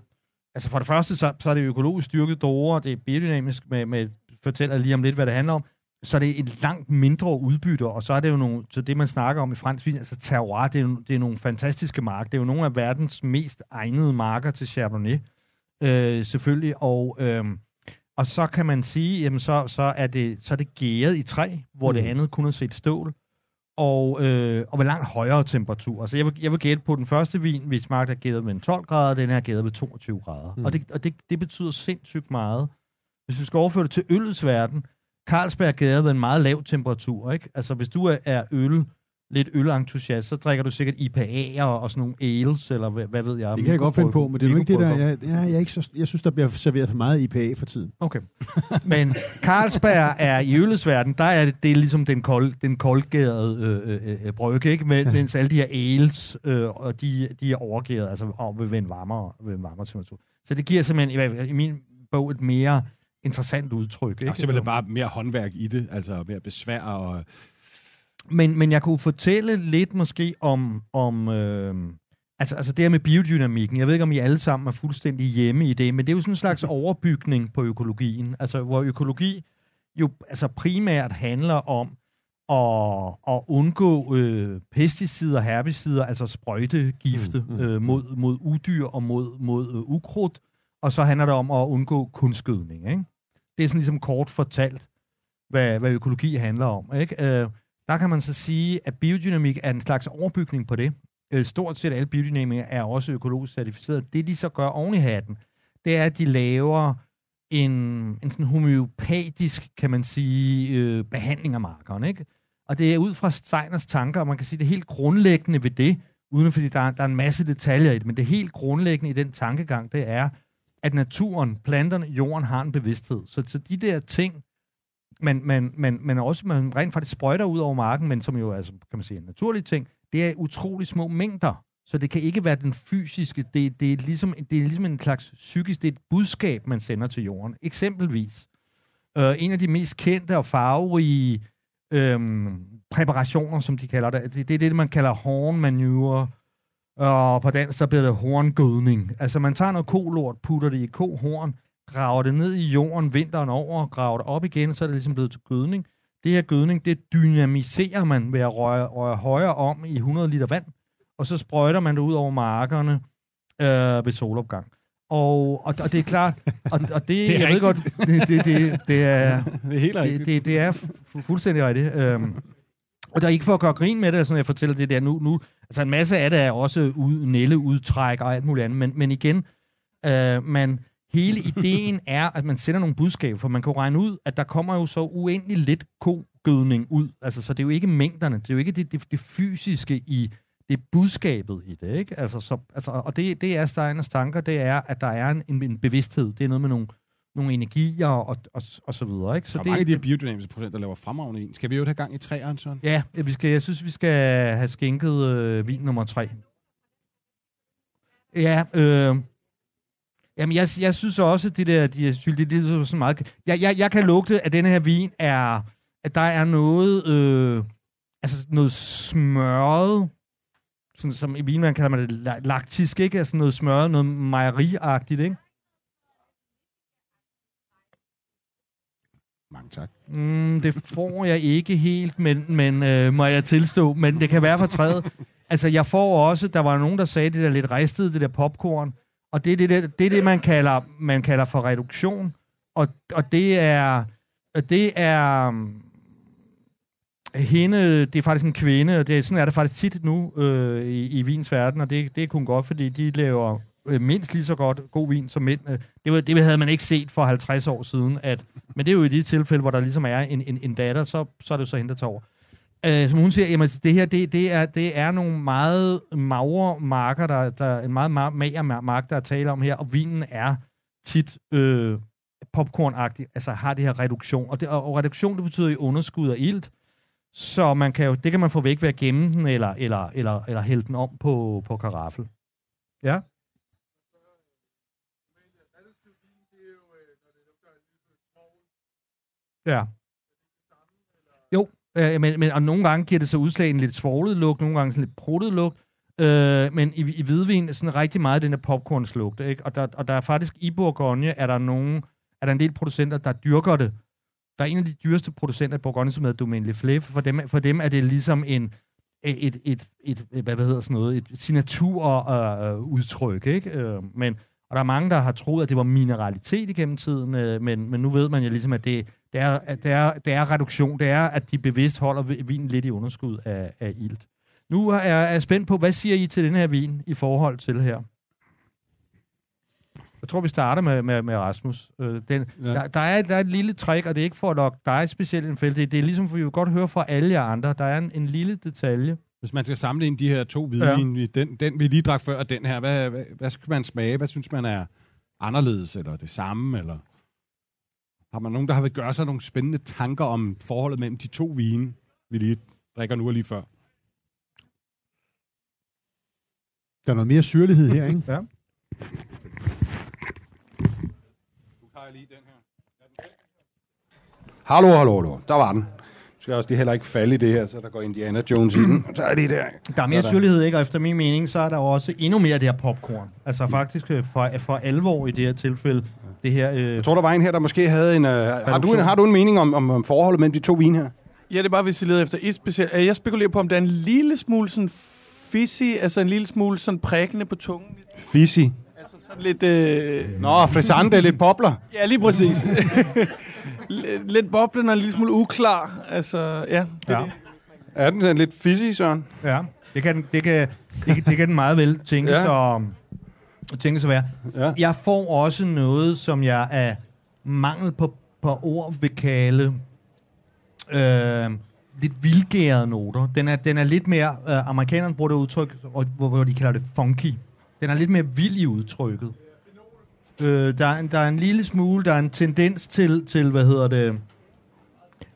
altså for det første, så, så er det økologisk styrket dorer, det er biodynamisk, med, med, fortæller lige om lidt, hvad det handler om, så er det et langt mindre udbytte, og så er det jo nogle, så det man snakker om i fransk vin, altså terroir, det er, jo- det er nogle fantastiske marker, det er jo nogle af verdens mest egnede marker til Chardonnay, øh, selvfølgelig, og, øh, og så kan man sige, jamen så, så, er det, så er det gæret i træ, hvor mm. det andet kun er set stål, og, øh, og ved langt højere temperatur. Altså jeg vil, jeg vil gætte på den første vin, vi smagte er gæret med 12 grader, den her er gæret ved 22 grader. Mm. Og, det, og det, det betyder sindssygt meget. Hvis vi skal overføre det til ølets verden, Carlsberg er gæret ved en meget lav temperatur, ikke? Altså hvis du er, er øl, lidt ølentusiast, så drikker du sikkert IPA'er og sådan nogle ales, eller hvad, hvad ved jeg. Det kan jeg godt finde på, men det er nu ikke det der... Jeg, jeg, jeg, er ikke så, jeg synes, der bliver serveret for meget IPA for tiden. Okay. Men Carlsberg er i ølets verden, der er det, det er ligesom den, kold, den koldgærede øh, øh, øh, brygge, ikke? Men, mens alle de her ales, øh, og de, de er overgæret, altså og ved en varmere, ved en varmere temperatur. Så det giver simpelthen, i, i min bog, et mere interessant udtryk. Er Ikke? simpelthen bare mere håndværk i det, altså mere besvær og... Men, men jeg kunne fortælle lidt måske om, om øh, altså, altså det her med biodynamikken. Jeg ved ikke, om I alle sammen er fuldstændig hjemme i det, men det er jo sådan en slags overbygning på økologien. Altså, hvor økologi jo altså primært handler om at, at undgå øh, pesticider, herbicider, altså sprøjtegifte mm, mm, øh, mod, mod udyr og mod, mod øh, ukrudt. Og så handler det om at undgå kunstgødning. Ikke? Det er sådan ligesom kort fortalt, hvad, hvad økologi handler om. Ikke? Øh, der kan man så sige, at biodynamik er en slags overbygning på det. Øh, stort set alle biodynamikere er også økologisk certificeret. Det, de så gør oven i hatten, det er, at de laver en, en sådan homeopatisk, kan man sige, øh, behandling af markeren. Ikke? Og det er ud fra Steiners tanker, og man kan sige, det helt grundlæggende ved det, uden fordi der, er- der er en masse detaljer i det, men det helt grundlæggende i den tankegang, det er, at naturen, planterne, jorden har en bevidsthed. Så, så de der ting, man, man, man, man også man rent faktisk sprøjter ud over marken, men som jo altså, kan man sige, en naturlig ting, det er utrolig små mængder. Så det kan ikke være den fysiske, det, det, er, ligesom, det er ligesom en slags psykisk, det er et budskab, man sender til jorden. Eksempelvis, øh, en af de mest kendte og farverige øh, præparationer, som de kalder det, det, det er det, man kalder horn manure, og på dansk, så bliver det horngødning. Altså, man tager noget kolort, putter det i kohorn, graver det ned i jorden vinteren over, graver det op igen, så er det ligesom blevet til gødning. Det her gødning, det dynamiserer man ved at røre, røre højere om i 100 liter vand, og så sprøjter man det ud over markerne øh, ved solopgang. Og, og, og det er klart, og, og det, Det er jeg ved godt, det, det, det, det er, Det er helt det, rigtigt. det, det er fu- fuldstændig rigtigt. Øhm, og der er ikke for at gøre grin med det, sådan jeg fortæller det der nu. nu altså en masse af det er også ud, næleudtræk og alt muligt andet, men, men igen, øh, man, hele ideen er, at man sender nogle budskaber, for man kan regne ud, at der kommer jo så uendelig lidt kogødning ud. Altså, så det er jo ikke mængderne, det er jo ikke det, det, det fysiske i det er budskabet i det, ikke? Altså, så, altså, og det, det er Steiners tanker, det er, at der er en, en, bevidsthed. Det er noget med nogle, nogle energier og, og, og så videre, ikke? Så Så det, mange af de her biodynamiske procenter laver fremragende vin. Skal vi jo have gang i træerne, Søren? Ja, vi skal, jeg synes, vi skal have skænket øh, vin nummer tre. Ja, øh, jamen jeg, jeg synes også, at det der, de, det, det, det er sådan meget... Jeg, jeg, jeg kan lugte, at denne her vin er, at der er noget, øh, altså noget smørret, sådan, som i vinvand kalder man det la- laktisk, ikke? Altså noget smør, noget mejeriagtigt, ikke? Mange tak. Mm, det får jeg ikke helt, men, men øh, må jeg tilstå. Men det kan være for træet. altså, jeg får også, der var nogen, der sagde det der lidt ristede, det der popcorn. Og det er det, der, det, er det man, kalder, man kalder for reduktion. Og, og det er... Det er øh, hende, det er faktisk en kvinde, og det, er- sådan er det faktisk tit nu øh, i, i vins verden, og det, det er kun godt, fordi de laver øh, mindst lige så godt god vin som mænd. Øh, det, var, det havde man ikke set for 50 år siden, at, men det er jo i de tilfælde, hvor der ligesom er en, en, en datter, så, så er det så hende, der tager over. Øh, som hun siger, jamen, altså, det her, det, det, er, det er nogle meget magre marker, der, der en meget ma- mager mark, der er tale om her, og vinen er tit øh, popcornagtig, altså har det her reduktion. Og, det, og reduktion, det betyder jo underskud og ilt, så man kan jo, det kan man få væk ved at gemme den, eller, eller, eller, eller hælde den om på, på karaffel. Ja? Ja. Øh, men, men og nogle gange giver det så udslag en lidt svoglet lugt, nogle gange sådan lidt pruttet lugt, øh, men i, i hvidvin er sådan rigtig meget den der popcornslugt, ikke? Og der, og der er faktisk i Bourgogne, er der nogen, er der en del producenter, der dyrker det. Der er en af de dyreste producenter i Bourgogne, som hedder Domaine Leflé. For dem, for dem er det ligesom en, et, et, et, et hvad hedder sådan noget, et signaturudtryk, øh, udtryk, ikke? Øh, men, og der er mange, der har troet, at det var mineralitet igennem tiden, øh, men, men nu ved man jo ligesom, at det, det, er, det, er, det er reduktion. Det er, at de bevidst holder vi- vinen lidt i underskud af, af ilt. Nu er jeg spændt på, hvad siger I til den her vin i forhold til her? Jeg tror, vi starter med, med, med Rasmus. Øh, den, Ja. der, der, er, der er et lille trick, og det er ikke for at lokke dig specielt en fælde. Det, det er ligesom, for vi vil godt høre fra alle jer andre. Der er en, en lille detalje. Hvis man skal sammenligne de her to hvidvin, ja. den, den vi lige drak før, og den her, hvad, hvad, hvad skal man smage? Hvad synes man er anderledes, eller det samme, eller har man nogen, der har vil gøre sig nogle spændende tanker om forholdet mellem de to vine, vi lige drikker nu og lige før? Der er noget mere syrlighed her, ikke? Ja. Hallo, hallo, hallo. Der var den. Skal også lige heller ikke falde i det her, så der går Indiana Jones i den. Og så er det der. Der er mere Sådan. syrlighed, ikke? Og efter min mening, så er der jo også endnu mere af det her popcorn. Altså faktisk øh, for, for alvor i det her tilfælde. Det her... Øh, Jeg tror, der var en her, der måske havde en... Uh, har, du en har du en mening om, om, om forholdet mellem de to vine her? Ja, det er bare, hvis I leder efter et specielt... Jeg spekulerer på, om der er en lille smule sådan fizzy, altså en lille smule sådan prikkende på tungen. Fizzy. Altså sådan lidt... Øh... Nå, frisante, lidt bobler. Ja, lige præcis. Lidt boblende og en lille smule uklar. Altså, ja, det Ja. er det. Er den sådan lidt fizzy, Søren? Ja, det kan, den- det kan, det kan, det kan den meget vel tænke Ja. ja. så, tænke så være. Ja. Jeg får også noget, som jeg af mangel på, på ord vil kalde øh, lidt vildgærede noter. Den er, den er lidt mere, øh, amerikanerne bruger det udtryk, og- hvor, hvor de kalder det funky. Den er lidt mere vild i udtrykket. Øh, der, er en, der er en lille smule, der er en tendens til, til hvad hedder det,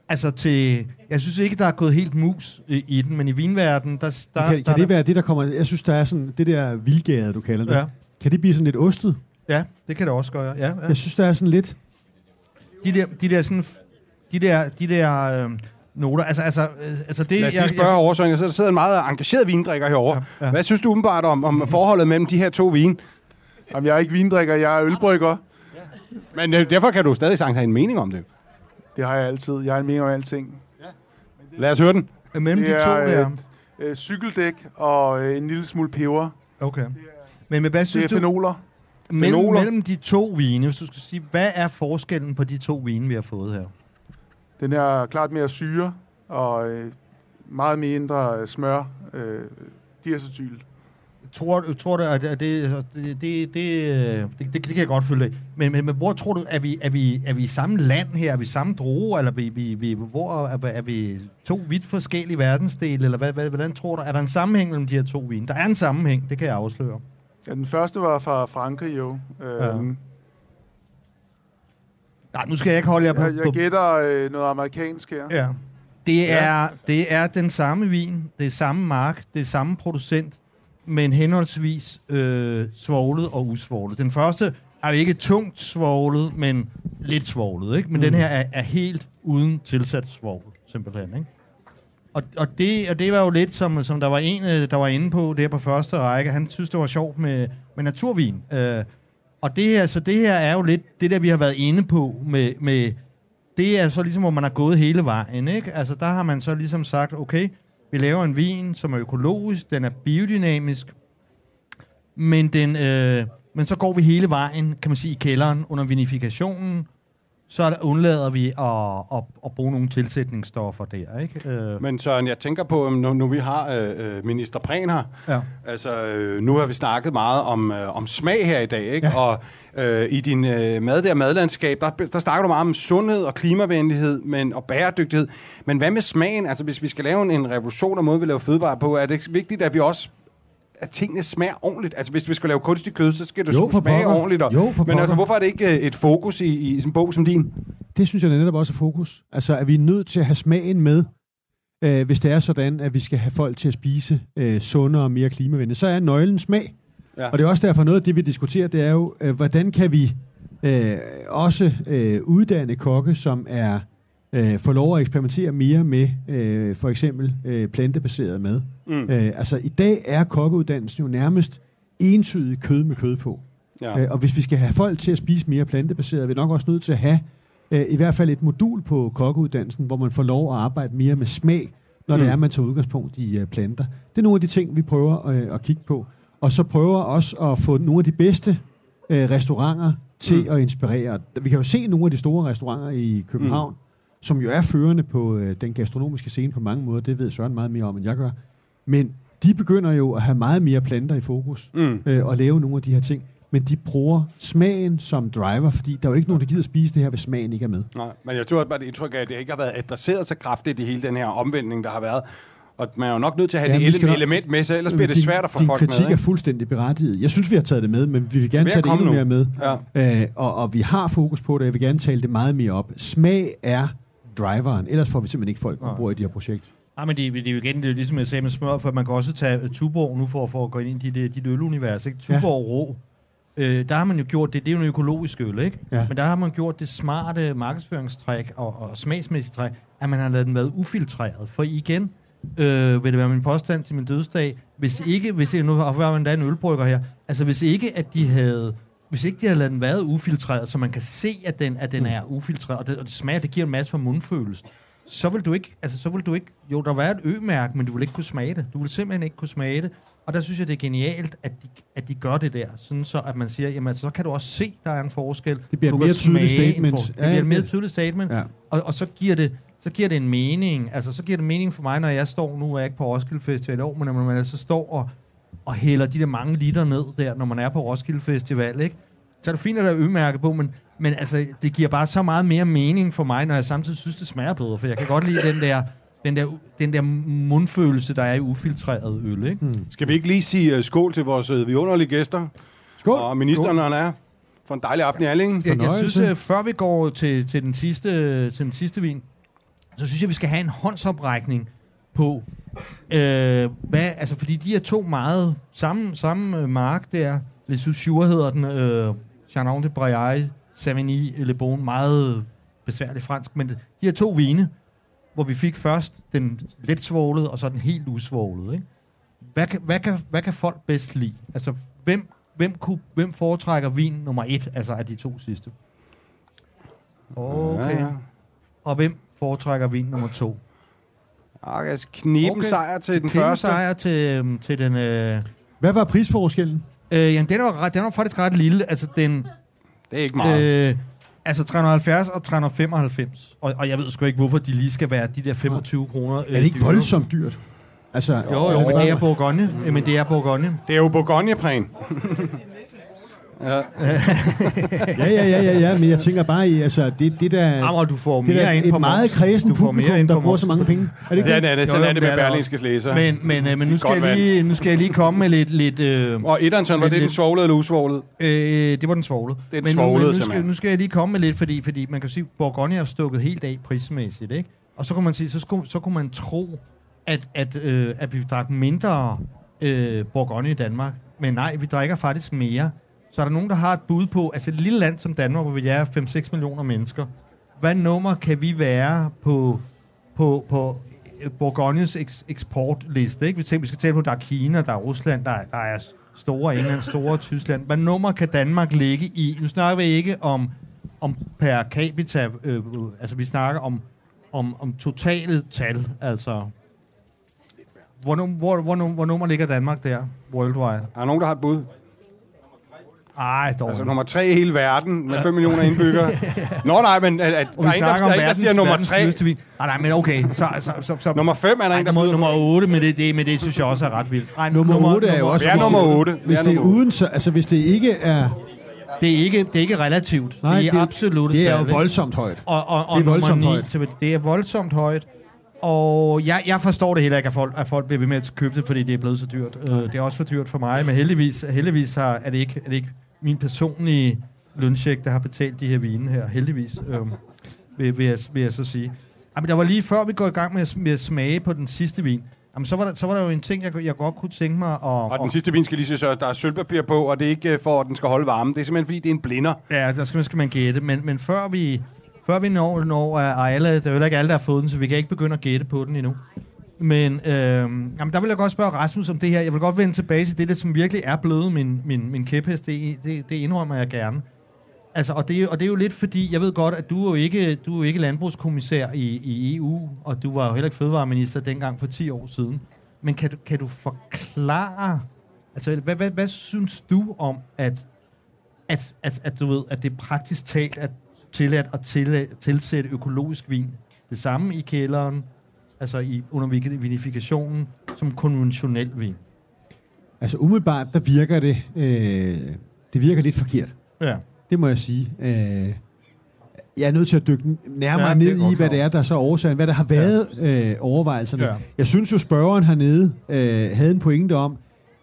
altså til, jeg synes ikke, der er gået helt mus i, i den, men i vinverdenen, der, der, kan, der, kan det være det, der kommer... Jeg synes, der er sådan... Det der vildgade, du kalder det. Ja. Kan det blive sådan lidt ostet? Ja, det kan det også gøre, ja. ja. Jeg synes, der er sådan lidt... De der, de der sådan, de der, de der øh, noter, altså, altså, øh, altså det... Lad os lige spørge jeg, over. Jeg sidder- Der sidder en meget engageret vindrikker herovre. Ja, Ja, ja. ja. Hvad synes du umiddelbart om, om forholdet mellem de her to vine? Jamen, jeg er ikke vindrikker, jeg er ølbrygger. Men øh, derfor kan du stadig sagtens have en mening om det. Det har jeg altid. Jeg har en mening om alting. Lad os høre den. mellem de Det to er der. et øh, cykeldæk og øh, en lille smule peber. Okay. Men, men hvad Det synes er du, fenoler. mellem, fenoler. mellem de to vine, hvis du skal sige, hvad er forskellen på de to vine, vi har fået her? Den er klart mere syre og øh, meget mindre smør. Øh, diacetyl. Tror, tror du, at det, det, det, det, det, det, kan jeg godt følge. Men, men, men hvor tror du, er vi, er, vi, er vi i samme land her? Er vi samme droge? Eller er vi, vi, vi, hvor er, er vi to vidt forskellige verdensdele? Eller hvad, hvad, hvordan tror du? Er der en sammenhæng mellem de her to vine? Der er en sammenhæng, det kan jeg afsløre. Ja, den første var fra Frankrig jo. Øh, Ja. ja. Nej, nu skal jeg ikke holde jer på... jeg, jeg gætter øh, noget amerikansk her. ja. Det, er, det er den samme vin, det er samme mark, det er samme producent, men henholdsvis øh, svoglet og usvoglet. Den første er jo ikke tungt svoglet, men lidt svoglet, ikke? Men mm. den her er, er helt uden tilsat svogl, simpelthen, ikke? Og, og, det, og det var jo lidt, som, som der var en, øh, der var inde på der på første række. Han synes, det var sjovt med, med naturvin. Øh, og det her, så det her er jo lidt det der, vi har været inde på med, med det er så ligesom, hvor man har gået hele vejen, ikke? Altså, der har man så ligesom sagt, okay, vi laver en vin, som er økologisk, den er biodynamisk, men, den, øh, men så går vi hele vejen, kan man sige, i kælderen under vinifikationen, så der undlader vi at, at, at bruge nogle tilsætningsstoffer der, ikke? Øh. Men Søren, jeg tænker på, nu, nu vi har øh, øh, minister Prehn her, ja. altså øh, nu har vi snakket meget om, øh, om smag her i dag, ikke? Ja. Og øh, i din øh, mad der madlandskab, der, der snakker du meget om sundhed og klimavenlighed men, og bæredygtighed. Men hvad med smagen? Altså hvis vi skal lave en, en revolution af måde, vi laver fødevarer på, er det vigtigt, at vi også at tingene smager ordentligt. Altså, hvis vi skal lave kunstig kød, så skal det jo, smage pokker. ordentligt. Og, jo, men altså, hvorfor er det ikke et fokus i, i en bog som din? Det synes jeg netop også er fokus. Altså, at vi er nødt til at have smagen med, øh, hvis det er sådan, at vi skal have folk til at spise øh, sundere og mere klimavenligt. Så er nøglen smag. Ja. Og det er også derfor noget af det, vi diskuterer, det er jo, øh, hvordan kan vi øh, også øh, uddanne kokke, som er øh, får lov at eksperimentere mere med øh, for eksempel øh, plantebaseret mad. Mm. Øh, altså i dag er kokkeuddannelsen jo nærmest entydig kød med kød på. Ja. Øh, og hvis vi skal have folk til at spise mere plantebaseret, er vi nok også nødt til at have øh, i hvert fald et modul på kokkeuddannelsen, hvor man får lov at arbejde mere med smag, når mm. det er, man tager udgangspunkt i uh, planter. Det er nogle af de ting, vi prøver øh, at kigge på. Og så prøver også at få nogle af de bedste øh, restauranter til mm. at inspirere. Vi kan jo se nogle af de store restauranter i København, mm som jo er førende på øh, den gastronomiske scene på mange måder. Det ved Søren meget mere om, end jeg gør. Men de begynder jo at have meget mere planter i fokus mm. øh, og lave nogle af de her ting. Men de bruger smagen som driver, fordi der er jo ikke nogen, der gider spise det her, hvis smagen ikke er med. Nej, men jeg tror at bare det indtryk af, at det ikke har været adresseret så kraftigt i hele den her omvending, der har været. Og man er jo nok nødt til at have ja, det ele- nok, element med sig, ellers bliver det svært at få folk med. Kritik er fuldstændig berettiget. Jeg synes, vi har taget det med, men vi vil gerne tage det endnu mere med. Ja. Øh, og, og vi har fokus på det, jeg vil gerne tale det meget mere op. Smag er driveren. Ellers får vi simpelthen ikke folk ombord i de her projekt. Nej, men det, det er jo igen, det er ligesom jeg sagde med smør, for man kan også tage uh, Tuborg nu for, for at gå ind i dit, dit ølunivers. Ikke? Tuborg ja. rå. Øh, der har man jo gjort det, det er jo en økologisk øl, ikke? Ja. Men der har man gjort det smarte markedsføringstræk og, og smagsmæssigt træk, at man har lavet den være ufiltreret. For igen, øh, vil det være min påstand til min dødsdag, hvis ikke, hvis nu har vi endda en ølbrygger her, altså hvis ikke, at de havde hvis ikke de havde ladet den være ufiltreret, så man kan se, at den, at den mm. er ufiltreret, og det, og det smager, det giver en masse for mundfølelsen, så vil du ikke, altså så vil du ikke, jo, der var et ø-mærke, men du vil ikke kunne smage det. Du vil simpelthen ikke kunne smage det. Og der synes jeg, det er genialt, at de, at de gør det der, sådan så at man siger, jamen altså, så kan du også se, der er en forskel. Det bliver et mere tydeligt statement. Det bliver et mere tydeligt statement, ja. og, og så giver det, så giver det en mening. Altså, så giver det mening for mig, når jeg står, nu er jeg ikke på Roskilde Festival i år, men når man altså står og, og hælder de der mange liter ned der, når man er på Roskilde Festival, ikke? Så er det fint, at der er ømærke på, men, men altså, det giver bare så meget mere mening for mig, når jeg samtidig synes, det smager bedre. For jeg kan godt lide den der, den der, den der mundfølelse, der er i ufiltreret øl. Ikke? Hmm. Skal vi ikke lige sige uh, skål til vores uh, vidunderlige gæster? Skål. Og ministeren, han er for en dejlig aften i Allingen. Jeg, jeg synes, uh, før vi går til, til, den sidste, til den sidste vin, så synes jeg, vi skal have en håndsoprækning på, øh, hvad, altså fordi de er to meget samme, samme mark der, Les Souchures hedder den, øh, Chardonnay de Braille, Savigny, Le Bon, meget besværligt fransk, men de her to vine, hvor vi fik først den let svoglede, og så den helt usvoglede. Ikke? Hvad, kan, hvad, kan, hvad kan folk bedst lide? Altså, hvem, hvem, kunne, hvem foretrækker vin nummer et, altså af de to sidste? Okay. Ja. Og hvem foretrækker vin nummer to? Okay, altså kniben okay. sejr til den kniben første. sejr til, øhm, til den... Øh... Hvad var prisforskellen? Øh, jamen, den var, den var faktisk ret lille. Altså, den... Det er ikke meget. Øh, altså 370 og 395. Og, og jeg ved sgu ikke, hvorfor de lige skal være de der 25 kroner. Øh, er det ikke dyre? voldsomt dyrt? Altså, jo, jo, men det er Bourgogne. Mm. Men det er Bourgogne. Det er jo Bourgogne-præn. Ja. ja, ja, ja, ja, ja, men jeg tænker bare i, altså, det, det der... Jamen, du får mere det ind på et meget kredsen du får publikum, mere ind der bruger så mange penge. Er det ikke det? Er det, sådan er det med Berlingskes læser. Men, men, øh, men nu, skal jeg lige, nu skal jeg lige komme med lidt... lidt øh, og Eddernson, var det den svoglede eller usvoglede? Øh, det var den svoglede. Det er den svoglede, nu, nu, skal, nu skal jeg lige komme med lidt, fordi, fordi man kan sige, Bourgogne er stukket helt af prismæssigt, ikke? Og så kunne man sige, så, skulle, så kunne man tro, at, at, øh, at vi drak mindre øh, Bourgogne i Danmark. Men nej, vi drikker faktisk mere. Så er der nogen, der har et bud på, altså et lille land som Danmark, hvor vi er 5-6 millioner mennesker, hvad nummer kan vi være på, på, på øh, Bourgognes eks, eksportliste. Ikke? Vi, tænker, vi skal tale på, der er Kina, der er Rusland, der, er- der er store England, store Tyskland. Hvad nummer kan Danmark ligge i? Nu snakker vi ikke om, om per capita, øh, altså vi snakker om, om, om totale tal, altså hvor, hvor, hvor, hvor nummer ligger Danmark der, worldwide? Er der nogen, der har et bud? Ej, dog. Altså nummer tre i hele verden med 5 millioner indbyggere. Nå nej, men at, at, der vi er en, der, snakker om der, er der siger nummer verdens 3. dyreste vin. Nej, nej, men okay. Så, så, så, så, Nummer 5 er der Ej, en, der nummer, byder nummer på. 8, men det, det, men det synes jeg også er ret vildt. Ej, Nummer 8 er jo også... Det er nummer 8. Hvis det er nummer uden, så, altså hvis det ikke er... Det er ikke, det er ikke relativt. Nej, det er absolut Det er jo voldsomt højt. Og, og, og Det er voldsomt nummer ni højt. til- Det er voldsomt højt. Og jeg, jeg forstår det heller ikke, at folk, at folk bliver ved med at købe det, fordi det er blevet så dyrt. Uh, det er også for dyrt for mig, men heldigvis, heldigvis har, er, det ikke, er det ikke min personlige løncheck, der har betalt de her vine her. Heldigvis, øh, vil, vil, jeg, vil jeg så sige. Jamen, der var lige før vi går i gang med at, med at smage på den sidste vin. Jamen, så var der, så var der jo en ting, jeg, jeg godt kunne tænke mig at... Og den sidste vin skal lige sige, at der er sølvpapir på, og det er ikke øh, for, at den skal holde varme. Det er simpelthen, fordi det er en blinder. Ja, der skal, skal man gætte. Men, men før vi, før vi når, når er og alle, det er jo ikke alle, der har fået den, så vi kan ikke begynde at gætte på den endnu. Men øh, jamen, der vil jeg godt spørge Rasmus om det her. Jeg vil godt vende tilbage til det, der som virkelig er blevet min, min, min kæphest. Det, det, det indrømmer jeg gerne. Altså, og, det, og det er jo lidt fordi, jeg ved godt, at du er jo ikke, du er jo ikke landbrugskommissær i, i EU, og du var jo heller ikke fødevareminister dengang for 10 år siden. Men kan du, kan du forklare, altså hvad, hvad, hvad synes du om, at, at, at, at du ved, at det er praktisk talt at tilladt at til, tilsætte økologisk vin det samme i kælderen, altså i, under vin- vinifikationen, som konventionel vin? Altså umiddelbart, der virker det, øh, det virker lidt forkert. Ja. Det må jeg sige. Øh, jeg er nødt til at dykke nærmere Ja, ned i, hvad det er, der så er årsagen, hvad der har været ja. øh, overvejelserne. Ja. Jeg synes jo, spørgeren hernede øh, havde en pointe om,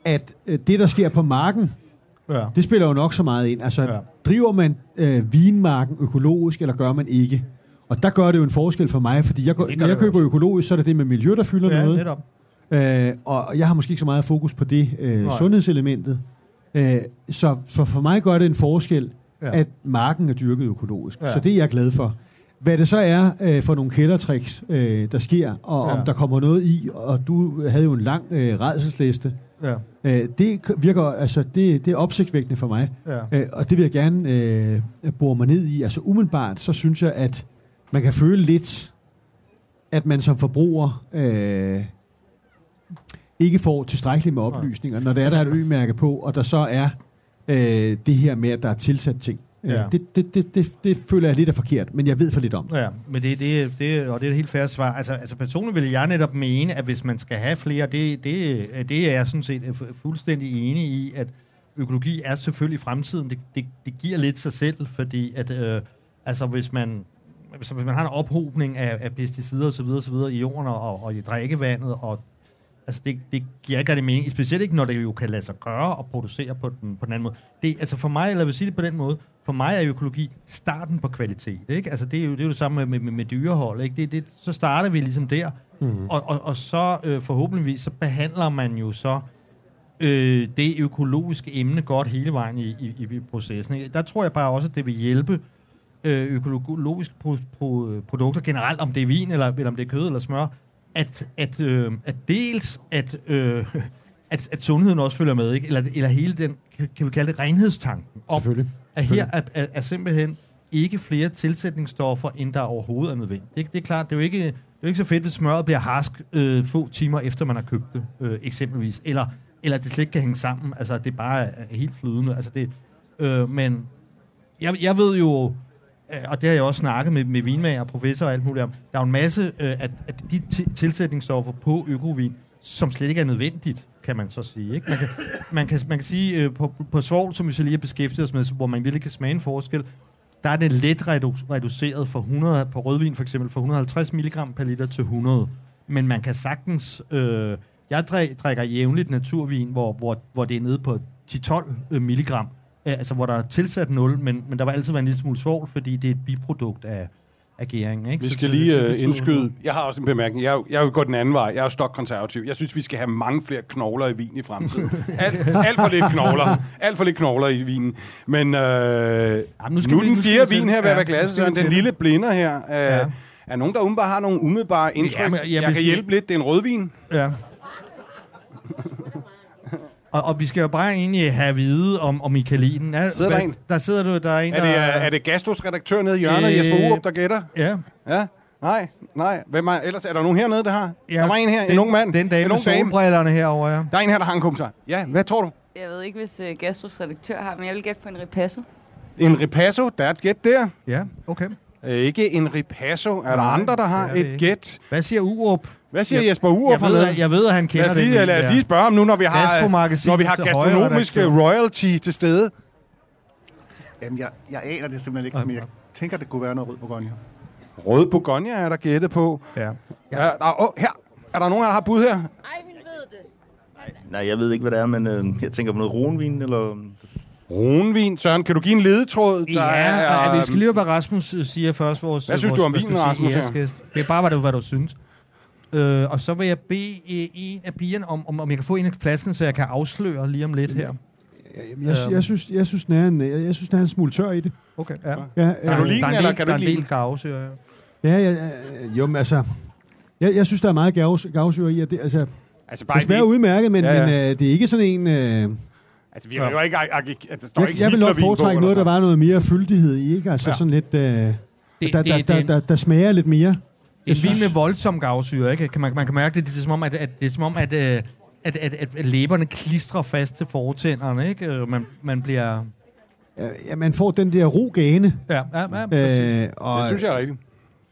at øh, det, der sker på marken, Ja. det spiller jo nok så meget ind. Altså, ja. driver man øh, vinmarken økologisk, eller gør man ikke? Og der gør det jo en forskel for mig, fordi jeg, går, når jeg køber også. økologisk, så er det det med miljø, der fylder ja, noget. netop. Øh, og jeg har måske ikke så meget fokus på det øh, Nej. sundhedselementet. Øh, så for, for mig gør det en forskel, Ja. at marken er dyrket økologisk. Ja. Så det er jeg glad for. Hvad det så er øh, for nogle kældertricks, øh, der sker, og Ja. om der kommer noget i, og du havde jo en lang øh, redselsliste, Ja. øh, det virker, altså det, det er opsigtsvækkende for mig. Ja. Øh, og det vil jeg gerne øh, bore mig ned i. Altså umiddelbart, så synes jeg, at man kan føle lidt, at man som forbruger øh, ikke får tilstrækkeligt med oplysninger, når der er der er et ø-mærke på, og der så er øh, det her med, at der er tilsat ting. Ja. Ja. Det, det, det, det, det føler jeg lidt er forkert, men jeg ved for lidt om det. Ja, men det, det, det, og det er et helt færre svar. Altså, altså personligt vil jeg netop mene, at hvis man skal have flere, det, det, det er jeg sådan set fu- fuldstændig enig i, at økologi er selvfølgelig fremtiden. Det, det, det giver lidt sig selv, fordi at, øh, altså hvis man, altså hvis man har en ophobning af, af pesticider osv. osv. i jorden og, og i drikkevandet, og altså det, det giver ikke rigtig mening, specielt ikke når det jo kan lade sig gøre og producere på den, på den anden måde. Det, altså for mig, eller vil sige det på den måde, for mig er økologi starten på kvalitet. Ikke? Altså det er jo det, er jo det samme med, med, med dyrehold. Ikke? Det, det, så starter vi ligesom der, mm. og, og, og så øh, forhåbentligvis så behandler man jo så øh, det økologiske emne godt hele vejen i, i, i processen. Ikke? Der tror jeg bare også, at det vil hjælpe øh, økologiske pro, pro, produkter generelt, om det er vin, eller, eller om det er kød eller smør, at, at, øh, at dels at, øh, at, at sundheden også følger med, ikke? Eller, eller hele den, kan, vi kalde det, renhedstanken. Om, Selvfølgelig. at her er, er, er simpelthen ikke flere tilsætningsstoffer, end der overhovedet er nødvendigt. Det, det er klart, det er jo ikke, det er jo ikke så fedt, hvis smøret bliver harsk øh, få timer efter, man har købt det, øh, eksempelvis. Eller, eller det slet ikke kan hænge sammen. Altså, det bare er, er helt flydende. Altså, det, øh, men jeg, jeg ved jo, øh, Øh, og det har jeg også snakket med, med vinmager professor og alt muligt om, der er en masse øh, af, af de tilsætningsstoffer på økovin, som slet ikke er nødvendigt, kan man så sige. Ikke? Man, kan, man, kan, man kan sige, øh, på, på svovl, som vi så lige har beskæftiget os med, hvor man virkelig kan smage en forskel, der er det let redu- reduceret fra 100, på rødvin for eksempel, fra 150 mg per liter til 100. Men man kan sagtens... Øh, jeg drikker jævnligt naturvin, hvor, hvor, hvor det er nede på 10-12 øh, mg altså hvor der er tilsat 0, men, men der var altid været en lille smule svovl, fordi det er et biprodukt af, af gæringen. Ikke? Vi Så- skal så- lige så- øh, så- indskyde. Jeg har også en bemærkning. Jeg jeg jo gået den anden vej. Jeg er stokkonservativ. Jeg synes, vi skal have mange flere knogler i vin i fremtiden. Alt, alt for lidt knogler. Alt for lidt knogler i vinen. Men øh, nu nu, skal nu vi- den fjerde vin her, hvad ja, ja, glasset, til den det. lille blinder her. Øh, Ja. Er nogen, der umiddelbart har nogle umiddelbare indtryk? Jamen, Ja, jeg- jeg, jeg- kan hjælpe lidt. Det er en rødvin. Ja. Og, og vi skal jo bare egentlig have at vide om, om Michaelinen. Er, Sidder der en? Der sidder du, der er en, Er det, der... er det Gastos redaktør nede i hjørnet, Øh, Jesper Urup, der gætter? Ja. Ja? Nej, nej. Hvem er, ellers er der nogen hernede, der har? ja. Der var en her, den, en ung mand. Den dame en med solbrillerne herovre, ja. Der er en her, der har en kommentar. Ja, hvad tror du? Jeg ved ikke, hvis uh, Gastros redaktør har, men jeg vil gætte på en ripasso. En ripasso, der er et gæt der. Ja, okay. Øh, ikke en ripasso. Er der Nej, andre, der har et gæt? Hvad siger Urup? Hvad siger Jeg- Jesper Urup Jeg ved, at, jeg ved, at han Lad kender os lige, den. lad os lige spørge ham nu, når vi har, når vi har gastronomisk højre redaktør. royalty til stede. Jamen, jeg, jeg aner det simpelthen ikke, men jeg tænker, det kunne være noget rød Bourgogne. Rød Bourgogne er der gættet på. Ja. Ja, der, oh, her. Er der nogen, der har bud her? Nej, jeg ved ikke, hvad det er, men øh, jeg tænker på noget ronvin, eller... Runvin. Søren, kan du give en ledetråd? Der Ja, er, ja, vi skal lige høre, hvad Rasmus øh, siger først. Vores, Hvad synes vores, du om vinen, vi Rasmus. Det er bare, hvad du, hvad du synes. Øh, og så vil jeg bede øh, en af pigerne, om, om, om jeg kan få en af flasken, så jeg kan afsløre lige om lidt her. Jeg, jeg, jeg, synes, jeg, synes, den er en, jeg, jeg synes, den er en smule tør i det. Okay, ja. Ja, Kan du lide der den, er en eller del- kan du der er ikke en lide del gavsyre, ja. Ja, ja, ja, jo, men altså... Jeg, jeg synes, der er meget gavs, gavsyre i, og det, altså, Altså, det smager udmærket, men, Ja, ja, men øh, det er ikke sådan en... Øh, Altså, vi har jo ikke... Altså, der står jeg, ikke jeg vil nok foretrække noget, der var noget mere fyldighed i, ikke? Altså Ja. sådan lidt... Øh, der, der, det- der, det- der, der smager lidt mere. En vin med voldsom gavsyre, ikke? Kan man, man kan mærke det, det er som om, at, at, det er som om, at, øh, at, at, at, at læberne klistrer fast til fortænderne, ikke? Øh, Man, man bliver... Ja, man får den der ro gane. Ja, ja, ja præcis. Øh, og Det synes jeg er rigtigt.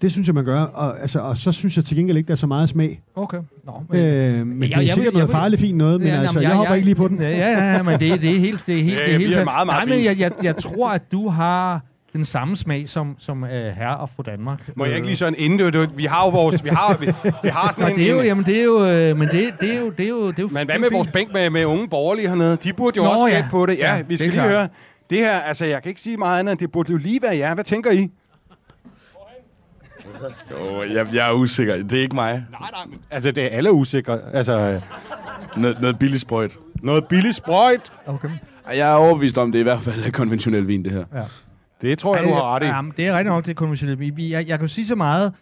Det synes jeg, man gør. Og, altså, og så synes jeg til gengæld ikke, der er så meget smag. Okay. Nå, men, øh, men jeg- det er jeg sikkert jeg noget farligt fint noget, men Ja, altså, jamen, jeg, jeg- hopper jeg- ikke lige på den. Ja, ja, ja, men det, det er helt, det er helt, Ja, det er helt meget, meget Nej, men jeg, jeg, jeg tror, at du har den samme smag som, som uh, herre og fru Danmark. Må jeg ikke lige sådan inden det, vi har jo vores, vi har, vi, vi har sådan Nå, en, det er jo, en- jamen det er jo, øh, men det, det er jo, det er jo, det er jo Men hvad med vores bænk med, med unge borgerlige hernede? De burde jo Nå, også ja. gætte på det. Ja, Ja, vi skal lige klart. høre. Det her, altså jeg kan ikke sige meget andet, end det burde jo lige være jer. Hvad tænker I? Jo, jeg, jeg er usikker. Det er ikke mig. Nej, nej. Altså det er alle usikre. Altså Noget, noget billig sprøjt. noget billig sprøjt. Okay. Jeg er overbevist om, det er i hvert fald konventionel vin, det her. Ja. Det tror jeg, du har ret i. Jamen, det er rigtig nok. Vi- vi- Jeg, jeg kan sige så meget.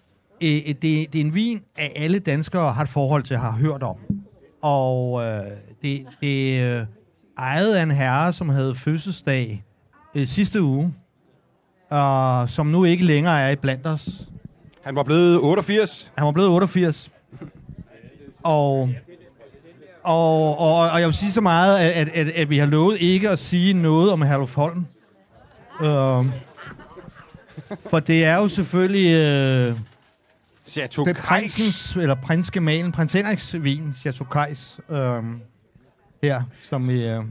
Øh, det, det er en vin, at alle danskere har et forhold til, har hørt om. Og øh, det, det øh, ejede af en herre, som havde fødselsdag øh, sidste uge, og som nu ikke længere er i blandt os. Han var blevet 88. Han var blevet 88. Og, og, og, og jeg vil sige så meget, at, at, at, at vi har lovet ikke at sige noget om Herluf Holm. Uh, for det er jo selvfølgelig øh, Chateau det prinsens, eller prinsgemalen, prins Henriks vin, Chateau Kajs, øh, her, som vi... Øh,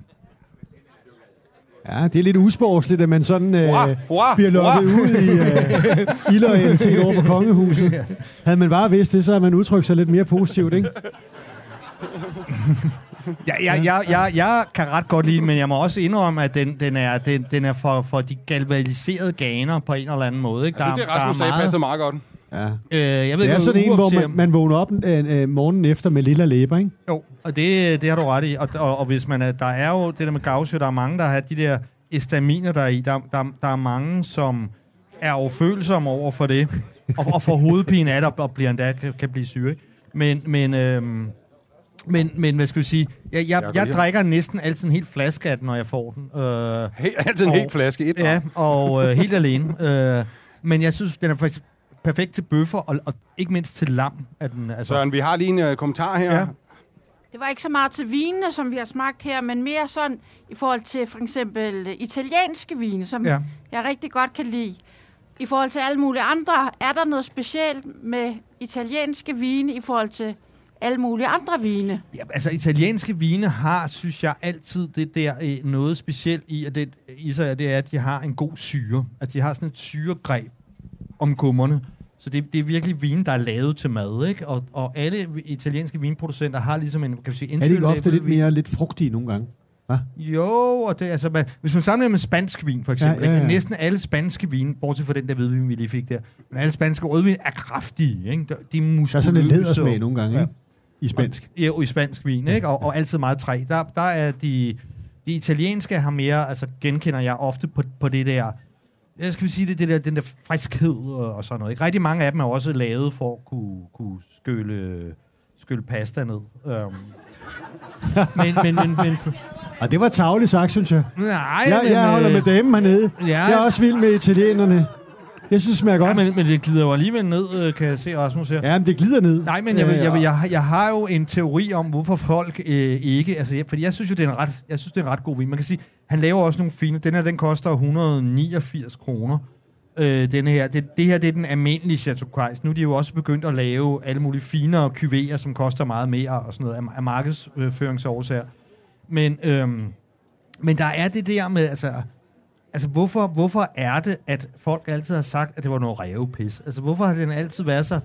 Ja, det er lidt usportsligt, at man sådan øh, Hurra, hurra, bliver lukket hurra. ud i øh, illoyalitet over for kongehuset. Havde man bare vidst det, så havde man udtrykt sig lidt mere positivt, ikke? Ja, jeg, jeg, jeg, jeg kan ret godt lide men jeg må også indrømme, at den, den er, den, den er for, for de galvaniserede ganer på en eller anden måde. Ikke? Jeg synes, det Rasmus sagde passer meget godt. Ja. Øh, jeg ved Det er ikke, sådan en, hvor man, man vågner op øh, øh, morgenen efter med lille læber, ikke? Jo, og det, det har du ret i. Og, og, og hvis man er, der er jo det der med gavsø, der er mange, der har de der estaminer, der er i. Der, der, der er mange, som er overfølsomme over for det, og, og får hovedpine af det, og bliver endda kan, kan blive syge. Ikke? Men, men, øhm, men, men hvad skal vi sige? Jeg, jeg, Jeg jeg, drikker næsten altid en helt flaske af den, når jeg får den. Øh, Helt, altid en Og- helt flaske. Et Ja, og øh, helt alene. Øh, men jeg synes, den er faktisk perfekt til bøffer, og, og ikke mindst til lam. Er den, altså, Søren, vi har lige en uh, kommentar her. Ja. Det var ikke så meget til vinene, som vi har smagt her, men mere sådan i forhold til for eksempel øh, italienske vine, som ja. jeg rigtig godt kan lide. I forhold til alle mulige andre, er der noget specielt med italienske vine i forhold til alle mulige andre vine? Ja, altså italienske vine har, synes jeg, altid det der øh, noget specielt i, at det, i sig, det er, at de har en god syre. At de har sådan et syregreb om kummerne. Så det, det er virkelig vine, der er lavet til mad, ikke? Og, og alle italienske vinproducenter har ligesom en, kan vi sige, Er det ikke ofte lidt vin. mere lidt frugtige nogle gange? Hva? Jo, og det, altså, man, hvis man sammenligner med spansk vin, for eksempel, Ja, ja, ja. Næsten alle spanske vine, bortset fra den der hvidvin, vi lige fik der, men alle spanske rødvin er kraftige, ikke? De er muskuløse. Der er sådan en lædersmag nogle gange, ikke? I spansk. Og, ja, i spansk vin, ikke? Og, og altid meget træ. Der, der er de, de italienske har mere, altså genkender jeg ofte på, på det der jeg skal sige det, det der, den der friskhed og, og sådan noget. Ikke? Rigtig mange af dem er også lavet for at kunne, kunne skylle, skylle pasta ned. Um, men, men, men, men, Og det var tavligt sagt, synes jeg. Nej, jeg, men, jeg holder øh, med damen hernede. ja. Jeg er også vild med italienerne. Jeg synes, det smager godt. Ja, men, men det glider jo alligevel ned, øh, kan jeg se, Rasmus her. Ja, men det glider ned. Nej, men jeg, Øh, jeg, jeg, jeg har jo en teori om, hvorfor folk øh, ikke... Altså, jeg, fordi jeg synes jo, det er en ret, jeg synes, det er en ret god vin. Man kan sige, han laver også nogle fine... Den her, den koster 189 kroner. Øh, denne her. Det, det her, det er den almindelige Chateau Quais. Nu er de jo også begyndt at lave alle mulige finere kuvéer, som koster meget mere og sådan noget, af, af markedsføringsårsager. Men, øhm, men der er det der med, altså... Altså, hvorfor, hvorfor er det, at folk altid har sagt, at det var noget rævepis? Altså, hvorfor har den altid været så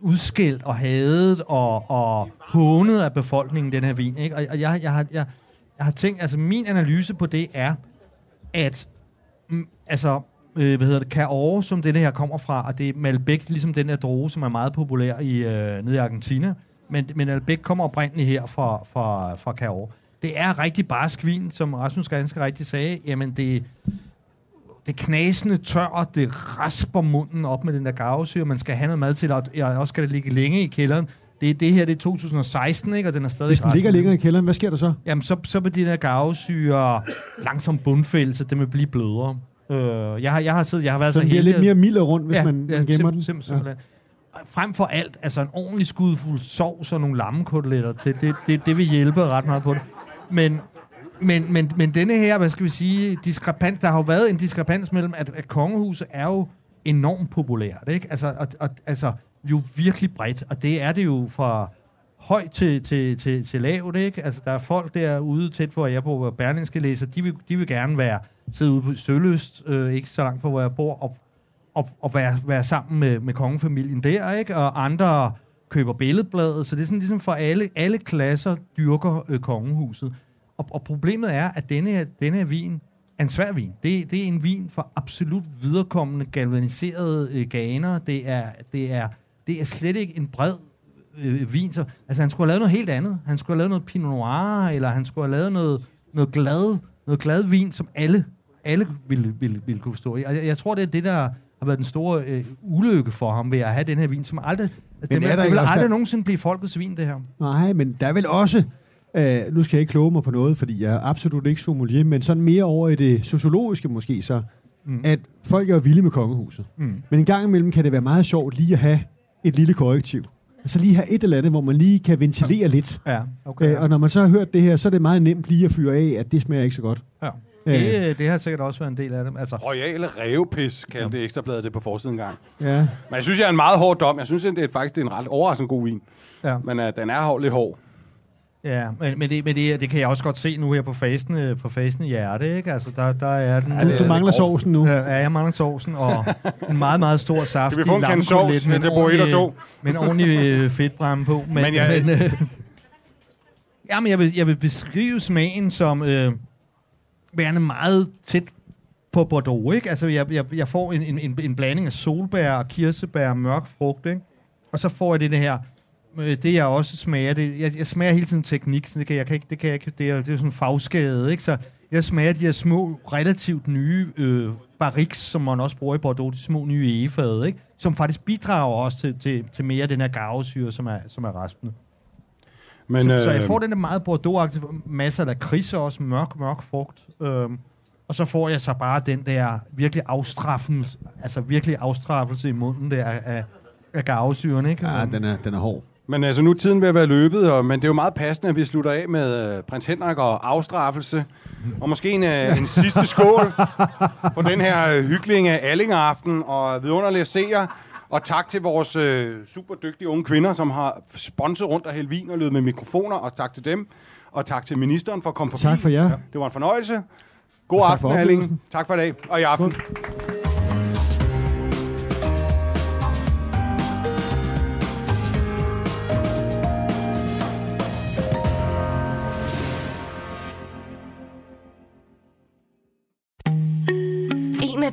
udskilt og hadet og, og hånet af befolkningen, den her vin? Ikke? Og, og jeg, jeg, har, jeg, jeg har tænkt, altså min analyse på det er, at mm, altså, øh, hvad hedder det, Cahors, som denne her kommer fra, og det er Malbec, ligesom den der droge, som er meget populær i, øh, nede i Argentina. Men, men Malbec kommer oprindeligt her fra, fra, fra Cahors. Det er rigtig barsk vin, som Rasmus ganske rigtigt sagde. Jamen, det, det knasende tør, det rasper munden op med den der gavesyre. Man skal have noget mad til, og og også skal det ligge længe i kælderen. Det, det her det er 2016, ikke? og den er stadig Hvis den ligger længere i kælderen, hvad sker der så? Jamen, så, så vil de der gavesyre langsomt bundfælde, så det vil blive blødere. Øh, jeg, har, jeg har siddet, jeg har været Så så, heldig... lidt mere mild og rund, hvis ja, man, ja, man gemmer sim, den. Sim, simpelthen. Ja. Frem for alt, altså en ordentlig skudfuld sovs og nogle lammekoteletter til, det, det, det vil hjælpe ret meget på det. Men, men, men, men denne her, hvad skal vi sige, diskrepans, der har jo været en diskrepans mellem, at, at kongehuset er jo enormt populært, ikke? Altså, og, og, altså jo virkelig bredt, og det er det jo fra højt til, til, til, til lavt, ikke? Altså, der er folk derude tæt på, hvor jeg bor, hvor Berlingske læser, de vil, de vil gerne være, sidde ude på Søløst, øh, ikke så langt fra, hvor jeg bor, og, og, og være, være sammen med, med kongefamilien der, ikke? Og andre køber billedbladet, så det er sådan ligesom for alle, alle klasser dyrker øh, kongehuset. Og, og problemet er, at denne her, denne her vin er en svær vin. Det, det er en vin for absolut viderekommende galvaniserede øh, ganer. Det er, det, er, det er slet ikke en bred øh, vin. Så, altså, han skulle have lavet noget helt andet. Han skulle have lavet noget Pinot Noir, eller han skulle have lavet noget, noget glad, noget glad vin, som alle, alle ville, ville, ville kunne forstå. Jeg, jeg tror, det er det, der har været den store øh, ulykke for ham ved at have den her vin, som aldrig... Altså, Men det, er der det vil aldrig der- nogensinde blive folkets vin, det her. Nej, men der er vel også... Øh, nu skal jeg ikke kloge mig på noget, fordi jeg er absolut ikke sommelier, men sådan mere over i det sociologiske måske så, Mm. at folk er vilde med kongehuset. Mm. Men en gang imellem kan det være meget sjovt lige at have et lille korrektiv. Altså lige have et eller andet, hvor man lige kan ventilere lidt. Ja, okay. Øh, og når man så har hørt det her, så er det meget nemt lige at fyre af, at det smager ikke så godt. Ja. Øh, Det, øh, det har sikkert også været en del af det. Altså, Royale revpis, kaldte det ekstrabladet det på forsiden engang. ja. Men jeg synes, jeg er en meget hård dom. Jeg synes, det er faktisk det er en ret overraskende god vin. Ja. Men uh, den er hård, lidt hård. Ja, men, men, det, men det, det kan jeg også godt se nu her på fasten, øh, på fasten i hjerte, ikke? Altså, der, der er den... Ja, det er Du mangler sovsen nu. Ja, jeg mangler sovsen, og en meget, meget stor saft. Kan vi få en kande sovs til på et og to? Med en ordentlig øh, fedtbrænde på. Men, Men jeg- men, øh, jamen, jeg vil, jeg vil beskrive smagen som øh, værende meget tæt på Bordeaux, ikke? Altså, jeg, jeg, jeg får en, en, en, blanding af solbær, kirsebær og mørk frugt, ikke? Og så får jeg det her, øh, det jeg også smager, det, jeg, jeg smager hele tiden teknik, så det kan jeg kan ikke, det kan jeg ikke, det er, det er sådan fagskade, ikke? Så jeg smager de her små, relativt nye øh, barriques, som man også bruger i Bordeaux, de små nye egefade, ikke? Som faktisk bidrager også til, til, til mere af den her garvesyre, som er, som er raspende. Men, så, så jeg øh, får den der meget Bordeaux-agtige, masser af lakrids også, mørk, mørk frugt. Øhm, og så får jeg så bare den der virkelig afstraffelse, altså virkelig afstraffelse i munden der af, af, af garvesyren, ikke? ja, Øhm, den er, den er hård. Men altså, nu er tiden ved at være løbet, og, men det er jo meget passende, at vi slutter af med øh, prins Henrik og afstraffelse. Og måske en, øh, en sidste skål på den her øh, hyggelige Allinge-aften, og vidunderlige seere. Og tak til vores øh, super dygtige unge kvinder, som har sponset rundt og hældt vin og løbet med mikrofoner, og tak til dem. Og tak til ministeren for at komme forbi. Tak for jer. Det var en fornøjelse. God aften, Alling. Tak for i dag, og i aften. En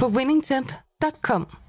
på winningtemp.com.